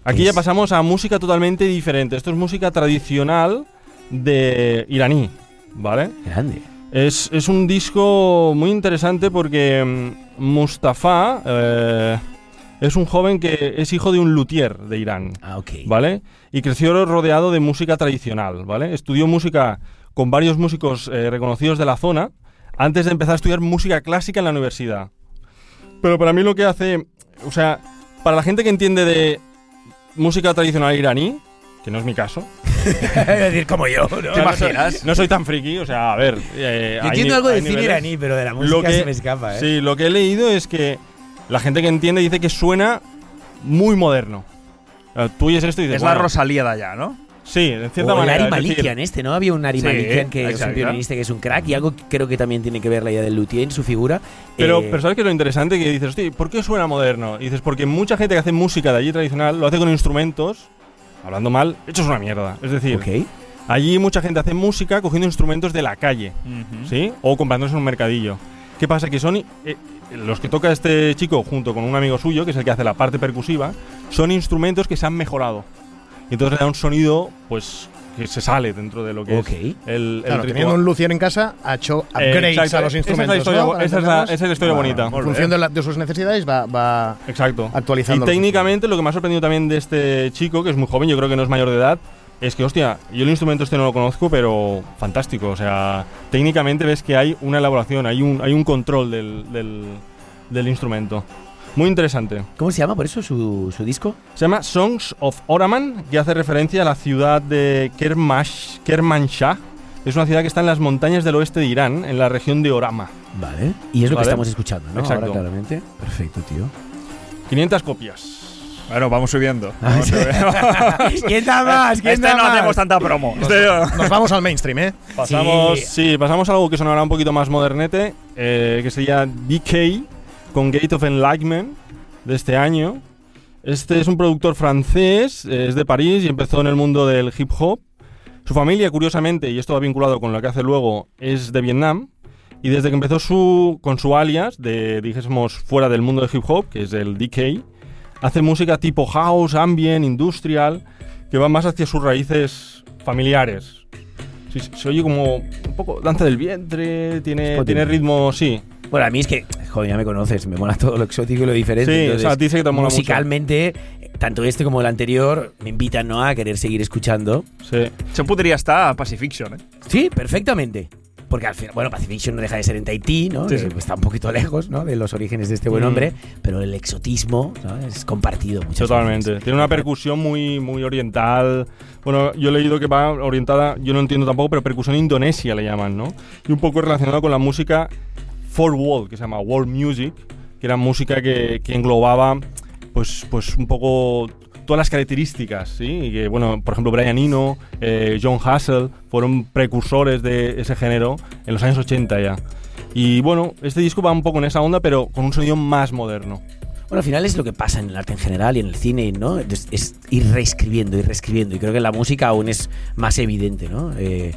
Aquí ¿Qué ya pasamos a música totalmente diferente. Esto es música tradicional de iraní, ¿vale? Grande. Es, es un disco muy interesante porque mm, Mustafa eh, es un joven que es hijo de un luthier de Irán. Ah, ok. ¿vale? Y creció rodeado de música tradicional, ¿vale? Estudió música con varios músicos eh, reconocidos de la zona antes de empezar a estudiar música clásica en la universidad. Pero para mí lo que hace, o sea, para la gente que entiende de música tradicional iraní, que no es mi caso, [laughs] es decir, como yo, ¿no? ¿Te imaginas? no soy tan friki, o sea, a ver... eh, Yo entiendo algo de cine iraní, pero de la música se me escapa, ¿eh? Sí, lo que he leído es que la gente que entiende dice que suena muy moderno. Tú oyes esto y dices, Es la bueno, Rosalía de allá, ¿no? Sí, en cierta o el manera. Ari es decir, Malikian este, ¿no? Había un Ari Sí, Malikian que es un violinista que es un crack y algo que creo que también tiene que ver la idea del luthier en su figura. Pero, Eh, pero ¿sabes qué es lo interesante? Que dices, hostia, ¿por qué suena moderno? Y dices, porque mucha gente que hace música de allí tradicional lo hace con instrumentos, hablando mal, hechos una mierda. Es decir, allí mucha gente hace música cogiendo instrumentos de la calle, ¿sí? O comprándose en un mercadillo. ¿Qué pasa? Que son. eh, los que toca este chico junto con un amigo suyo, que es el que hace la parte percusiva, son instrumentos que se han mejorado. Y entonces le da un sonido, pues, que se sale dentro de lo que Ok. es el, el Claro, teniendo un luthier en casa, ha hecho Eh, upgrades exacto, a los esa es la instrumentos. historia ¿no? esa es la- esa es la historia Ah, bonita. En función de, la- de sus necesidades va, va Exacto. actualizando. Y técnicamente lo que me ha sorprendido también de este chico, que es muy joven, yo creo que no es mayor de edad, es que, hostia, yo el instrumento este no lo conozco, pero fantástico. O sea, técnicamente ves que hay una elaboración, hay un, hay un control del, del, del instrumento. Muy interesante. ¿Cómo se llama por eso su, su disco? Se llama Songs of Oraman, que hace referencia a la ciudad de Kermash, Kermanshah. Es una ciudad que está en las montañas del oeste de Irán, en la región de Orama. Vale. Y es lo Vale. que estamos escuchando, ¿no? Exacto. Ahora, claramente. Perfecto, tío. 500 copias. Bueno, vamos subiendo. Ah, Vamos subiendo. [laughs] ¿Quién da más? ¿Quién este da no más? hacemos tanta promo. Este- Nos vamos al mainstream, ¿eh? Pasamos, Sí. sí. pasamos a algo que sonará un poquito más modernete, eh, que sería DK con Gate of Enlightenment de este año. Este es un productor francés, eh, es de París y empezó en el mundo del hip hop. Su familia, curiosamente, y esto va vinculado con lo que hace luego, es de Vietnam. Y desde que empezó su, con su alias, de, dijésemos, fuera del mundo del hip hop, que es el DK, hace música tipo house, ambient, industrial, que va más hacia sus raíces familiares. Sí, se oye como un poco danza del vientre, tiene, tiene ritmo, sí. Bueno, a mí es que, joder, ya me conoces, me mola todo lo exótico y lo diferente. Sí, entonces, o sea, a ti sí que te mola mucho. musicalmente, tanto este como el anterior me invitan ¿no? a querer seguir escuchando. Sí. Això podria estar a Pacifiction, eh? Sí, perfectamente. Porque al final, bueno, Pacifiction no deja de ser en Tahití, ¿no? Sí, sí. está un poquito lejos, ¿no? De los orígenes de este buen Mm. hombre, pero el exotismo ¿no? es compartido. muchas Totalmente. veces. Tiene una percusión muy, muy oriental. Bueno, yo he leído que va orientada, yo no entiendo tampoco, pero percusión indonesia le llaman, ¿no? Y un poco relacionado con la música for world, que se llama world music, que era música que, que englobaba, pues, pues un poco todas las características, ¿sí? Y que, bueno, por ejemplo, Brian Eno, eh, John Hassel fueron precursores de ese género en los años 80 ya. Y bueno, este disco va un poco en esa onda, pero con un sonido más moderno. Bueno, al final es lo que pasa en el arte en general y en el cine, ¿no? Es, es ir reescribiendo, ir reescribiendo. Y creo que en la música aún es más evidente, ¿no? Eh,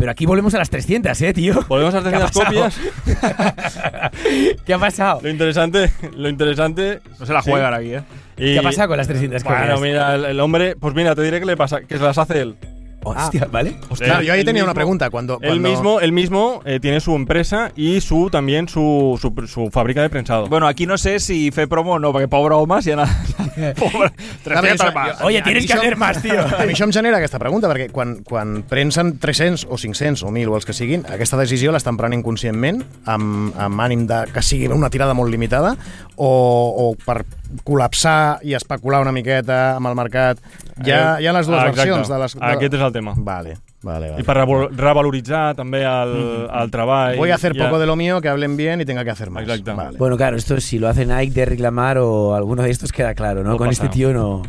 pero aquí volvemos a las 300, ¿eh, tío? Volvemos a las ¿Qué ha 300 pasado? copias. [laughs] ¿Qué ha pasado? Lo interesante, lo interesante. No se la sí. juegan aquí, eh? Y- ¿Qué ha pasado con las 300 Bueno, copias? mira, el, el hombre, pues mira, te diré que le pasa, que se las hace él. Hostia, ¿vale? Claro, Él- yo ahí él tenía una mismo- pregunta. Cuando, Él cuando- mismo, él mismo eh, tiene su empresa y su también su, su, su fábrica de prensado. Bueno, aquí no sé si fer promo o no, perquè pobre home, si ha anat... [laughs] pobre, A veure, 300 això- más. jo- Oye, tienes que això- hacer más, tío. [laughs] A mi això em genera aquesta pregunta, perquè quan, quan prensen 300 o 500 o 1.000 o els que siguin, aquesta decisió l'estan prenent conscientment, amb, amb ànim de que sigui una tirada molt limitada, o, o per col·lapsar i especular una miqueta amb el mercat. Hi ha, hi ha les dues Eh, Exacte. versions. De les, de... Aquest és el tema. Vale, vale, vale. I per revol- revaloritzar també el, el treball. Voy a hacer poco de lo mío, que hablen bien y tenga que hacer más. Exacto. Vale. Bueno, claro, esto si lo hace Nike, Derrick Lamar o alguno de estos queda claro, ¿no? No Con pasa. este tío no.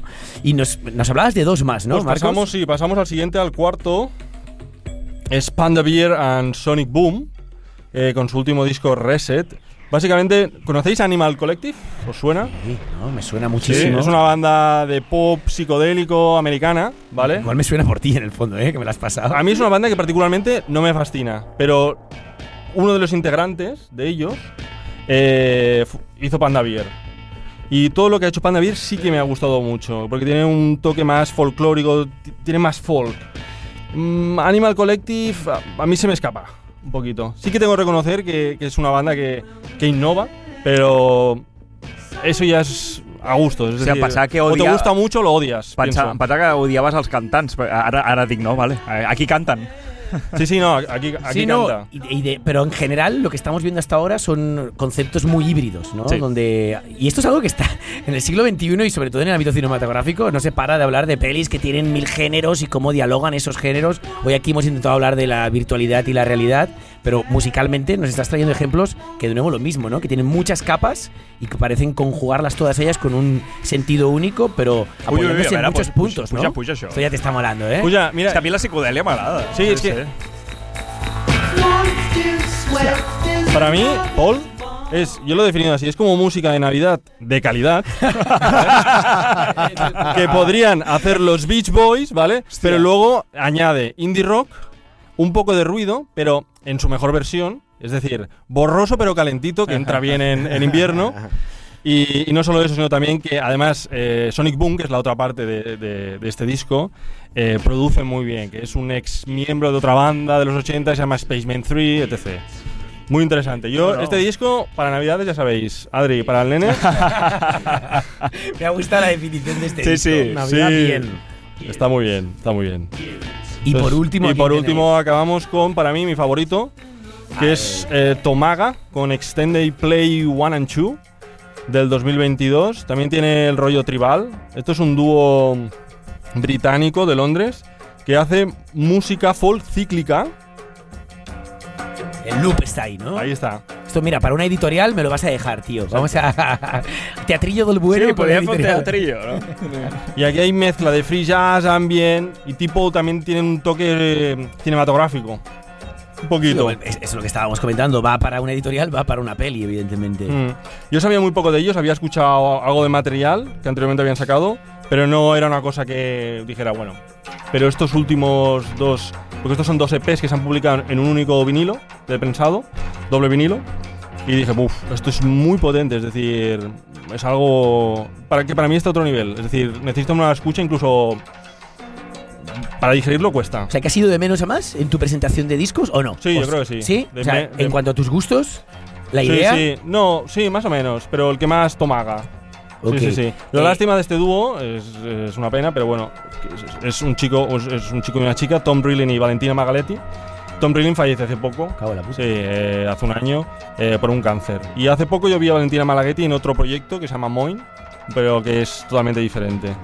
Y nos, nos hablabas de dos más, ¿no? Pues Marcos? pasamos, sí, pasamos al siguiente, al cuarto. Es Panda Beer and Sonic Boom, eh, con su último disco Reset. Básicamente, ¿conocéis Animal Collective? ¿Os suena? Sí, no, me suena Sí, muchísimo. es una banda de pop psicodélico americana, ¿vale? Igual me suena por ti en el fondo, ¿eh? Que me la has pasado. A mí es una banda que particularmente no me fascina, pero uno de los integrantes de ellos eh, hizo Panda Beer. Y todo lo que ha hecho Panda Beer sí que me ha gustado mucho, porque tiene un toque más folclórico, ti- tiene más folk. Mm, Animal Collective a, a mí se me escapa un poquito. Sí que tengo que reconocer que, que es una banda que, que innova, pero eso ya es a gusto. O que o te odia- gusta mucho o lo odias. Pensa, pienso. em pensava que odiaves els cantants, ara, ara dic no, vale. Aquí canten. Sí, sí, no, aquí, aquí Sí, no, canta. y- y de- pero en general lo que estamos viendo hasta ahora son conceptos muy híbridos, ¿no? Sí. Donde, y esto es algo que está [laughs] en el siglo XXI y sobre todo en el ámbito cinematográfico, no se para de hablar de pelis que tienen mil géneros y cómo dialogan esos géneros. Hoy aquí hemos intentado hablar de la virtualidad y la realidad, pero musicalmente nos estás trayendo ejemplos que de nuevo lo mismo, ¿no? Que tienen muchas capas y que parecen conjugarlas todas ellas con un sentido único, pero Uy, uy, uy, apoyándose a veure, en muchos puja, puntos, puja, ¿no? puja això. Esto ya te está molando, ¿eh? Puja, mira, És que a mi la psicodèlia m'agrada. Sí, Sí, que- Para mí, Paul es, yo lo he definido así, es como música de Navidad de calidad [laughs] que podrían hacer los Beach Boys, ¿vale? Pero luego añade indie rock, un poco de ruido, pero en su mejor versión, es decir, borroso pero calentito, que entra bien en, en invierno. Y, y no solo eso, sino también que además eh, Sonic Boom, que es la otra parte de, de- de este disco, eh, produce muy bien, que es un ex miembro de otra banda de los 80, se llama Spaceman 3, etc. Muy interesante. Yo, Bueno. este disco, para Navidades, ya sabéis, Adri, para el nene. [laughs] Me ha gustado la definición de este Sí, disco. sí, Navidad sí. bien. Está muy bien, está muy bien. Y por y tenéis- último acabamos con, para mí, mi favorito, que es eh, Tomaga, con Extended Play 1 and 2, del 2022. También tiene el rollo tribal. Esto es un dúo británico de Londres que hace música folk cíclica. El loop está ahí, ¿no? Ahí está. Esto, mira, para una editorial me lo vas a dejar, tío. Vamos a. [laughs] Teatrillo del bueno. Sí, un editorial. teatrillo, no? [laughs] Y aquí hay mezcla de free jazz, ambient y tipo también tiene un toque eh, cinematográfico. Un poquito. Es lo que estábamos comentando. Va para una editorial, va para una peli, evidentemente. Mm. Yo sabía muy poco de ellos, había escuchado algo de material que anteriormente habían sacado, pero no era una cosa que dijera, bueno. Pero estos últimos dos, porque estos son dos EPs que se han publicado en un único vinilo de prensado, doble vinilo, y dije, uff, esto es muy potente, es decir, es algo para que para mí está a otro nivel, es decir, necesito una escucha incluso para digerirlo cuesta. O sea, que has ido de menos a más en tu presentación de discos o no? Sí, yo creo que sí. ¿Sí? De o sea, me- de- en cuanto a tus gustos, la Sí, idea. Sí, no, sí, más o menos, pero el que más tomaga. Sí, sí, sí. La Eh, lástima de este dúo es, es una pena, pero bueno, es, es un chico, es, un chico y una chica, Tom Brilin y Valentina Magaletti. Tom Brilin fallece hace poco. La puta. Sí, eh, hace un año eh, por un cáncer. Y hace poco yo vi a Valentina Malaghetti en otro proyecto que se llama Moin, pero que es totalmente diferente.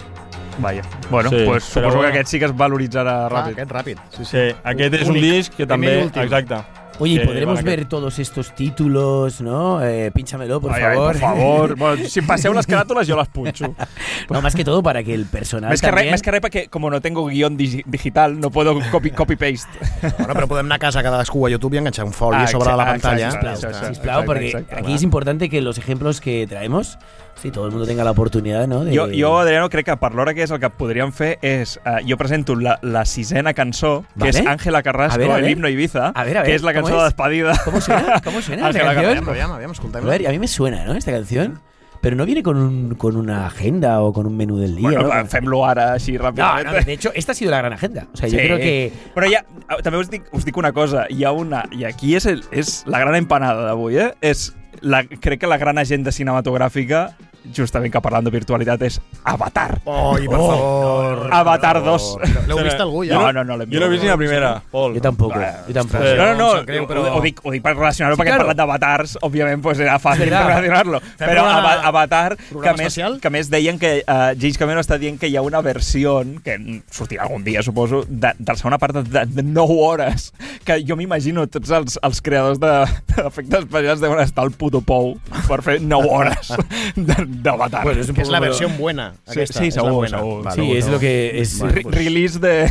Vaja. Bueno, Sí, pues suposo bueno. que aquest sí que es valoritzarà Ah, ràpid. aquest ràpid. Sí, Sí, aquest és un Únic. disc que també... Exacte. Oye, ¿y que podremos ver todos estos títulos, no? Eh, pínchamelo, por ai, favor. por favor. [laughs] bueno, si passeu les caràtules, jo les punxo. [laughs] no, más que todo para que el personal Més que, también... més que res perquè, com no tengo guion digi- digital, no puedo copy- copy-paste. [laughs] Bueno, però podem anar a casa cadascú a YouTube i enganxar un foli Ah, sobre la pantalla. exacte. Sisplau, porque exacte, aquí clar. es importante que los ejemplos que traemos, sí, todo el mundo tenga la oportunidad, ¿no? De... Jo, jo, Adriano, crec que per l'hora que és el que podríem fer és... Uh, jo presento la, la sisena cançó, que Vale. és Ángela Carrasco, A ver, a ver. el himno Ibiza, A ver, a ver, que és la ¿cómo cançó de despedida. ¿Cómo suena? [laughs] ¿Cómo suena esta canción? Aviam, aviam, aviam, A ver, a mí me suena, ¿no? Esta canción. Pero no viene con, un, con una agenda o con un menú del día. Bueno, ¿no? fem-lo ara així No, ràpidament. no, de hecho, esta ha sido la gran agenda. O sea, yo creo que. Però ja, també us dic, us dic una cosa, hi ha una... I aquí és, el, és la gran empanada d'avui, eh? És la, crec que la gran agenda cinematogràfica, justament que parlant de virtualitat, és Avatar. Oi, per Oh, favor. Avatar per 2. favor. L'heu vist algú, ja? No, no, no l'hem Jo no he vist ni la primera, Pol. Yo tampoco. Bueno, Yo tampoco. eh, No, no, no, ho, però- ho, dic, ho dic per relacionar-ho, Sí, perquè claro. hem parlat d'avatars, òbviament pues era fàcil veritat. relacionar-lo. Però una- Ava- Avatar, que més, especial? que més deien que uh, James Cameron està dient que hi ha una versió que sortirà algun dia, suposo, de, de la segona part de, de 9 hores, que jo m'imagino tots els, els creadors de- d'efectes especials deuen estar al puto pou per fer 9 hores de- d'Avatar. Bueno, es un Que és la como- versió buena. Sí, aquesta, sí, és la segur, buena. segur. Vale, Sí, bueno. es lo que es. Vale. Re- release de,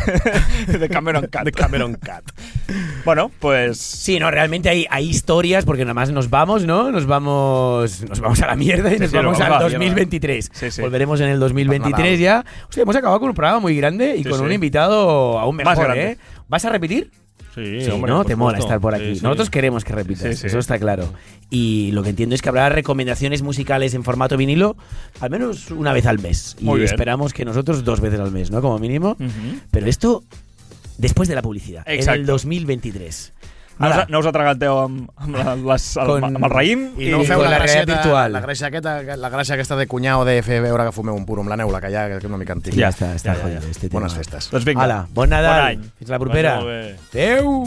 [laughs] de Cameron Cat. De Cameron Cat. Bueno, pues... Sí, no, realmente hay, hay historias porque nada más nos vamos, ¿no? Nos vamos, nos vamos a la mierda y nos sí, vamos al vamos a la mierda. 2023. Sí, sí. Volveremos en el 2023 ya. Hostia, hemos acabado con un programa muy grande y Sí, con sí. un invitado aún mejor. ¿eh? ¿Vas a repetir? Sí, Sí, hombre, ¿no? Te mola estar por aquí. sí. Nosotros queremos que repitas, eso está claro. Y lo que entiendo es que habrá recomendaciones musicales en formato vinilo al menos una vez al mes. Muy y bien. esperamos que nosotros dos veces al mes, ¿no? Como mínimo. Pero esto después de la publicidad, en el 2023. No us, no us atraganteu amb, amb, la- les, el, Con- amb el raïm I no feu la, la gràcia virtual. La gràcia, aquesta, la gràcia aquesta de cunyar o de fer veure que fumeu un puro amb la neula, que ja que és una mica antic. ya está, está ja, ja, ja. este tema. Bones festes. Doncs vinga. Hala, bon Nadal. Bon any. Fins la propera. Adeu.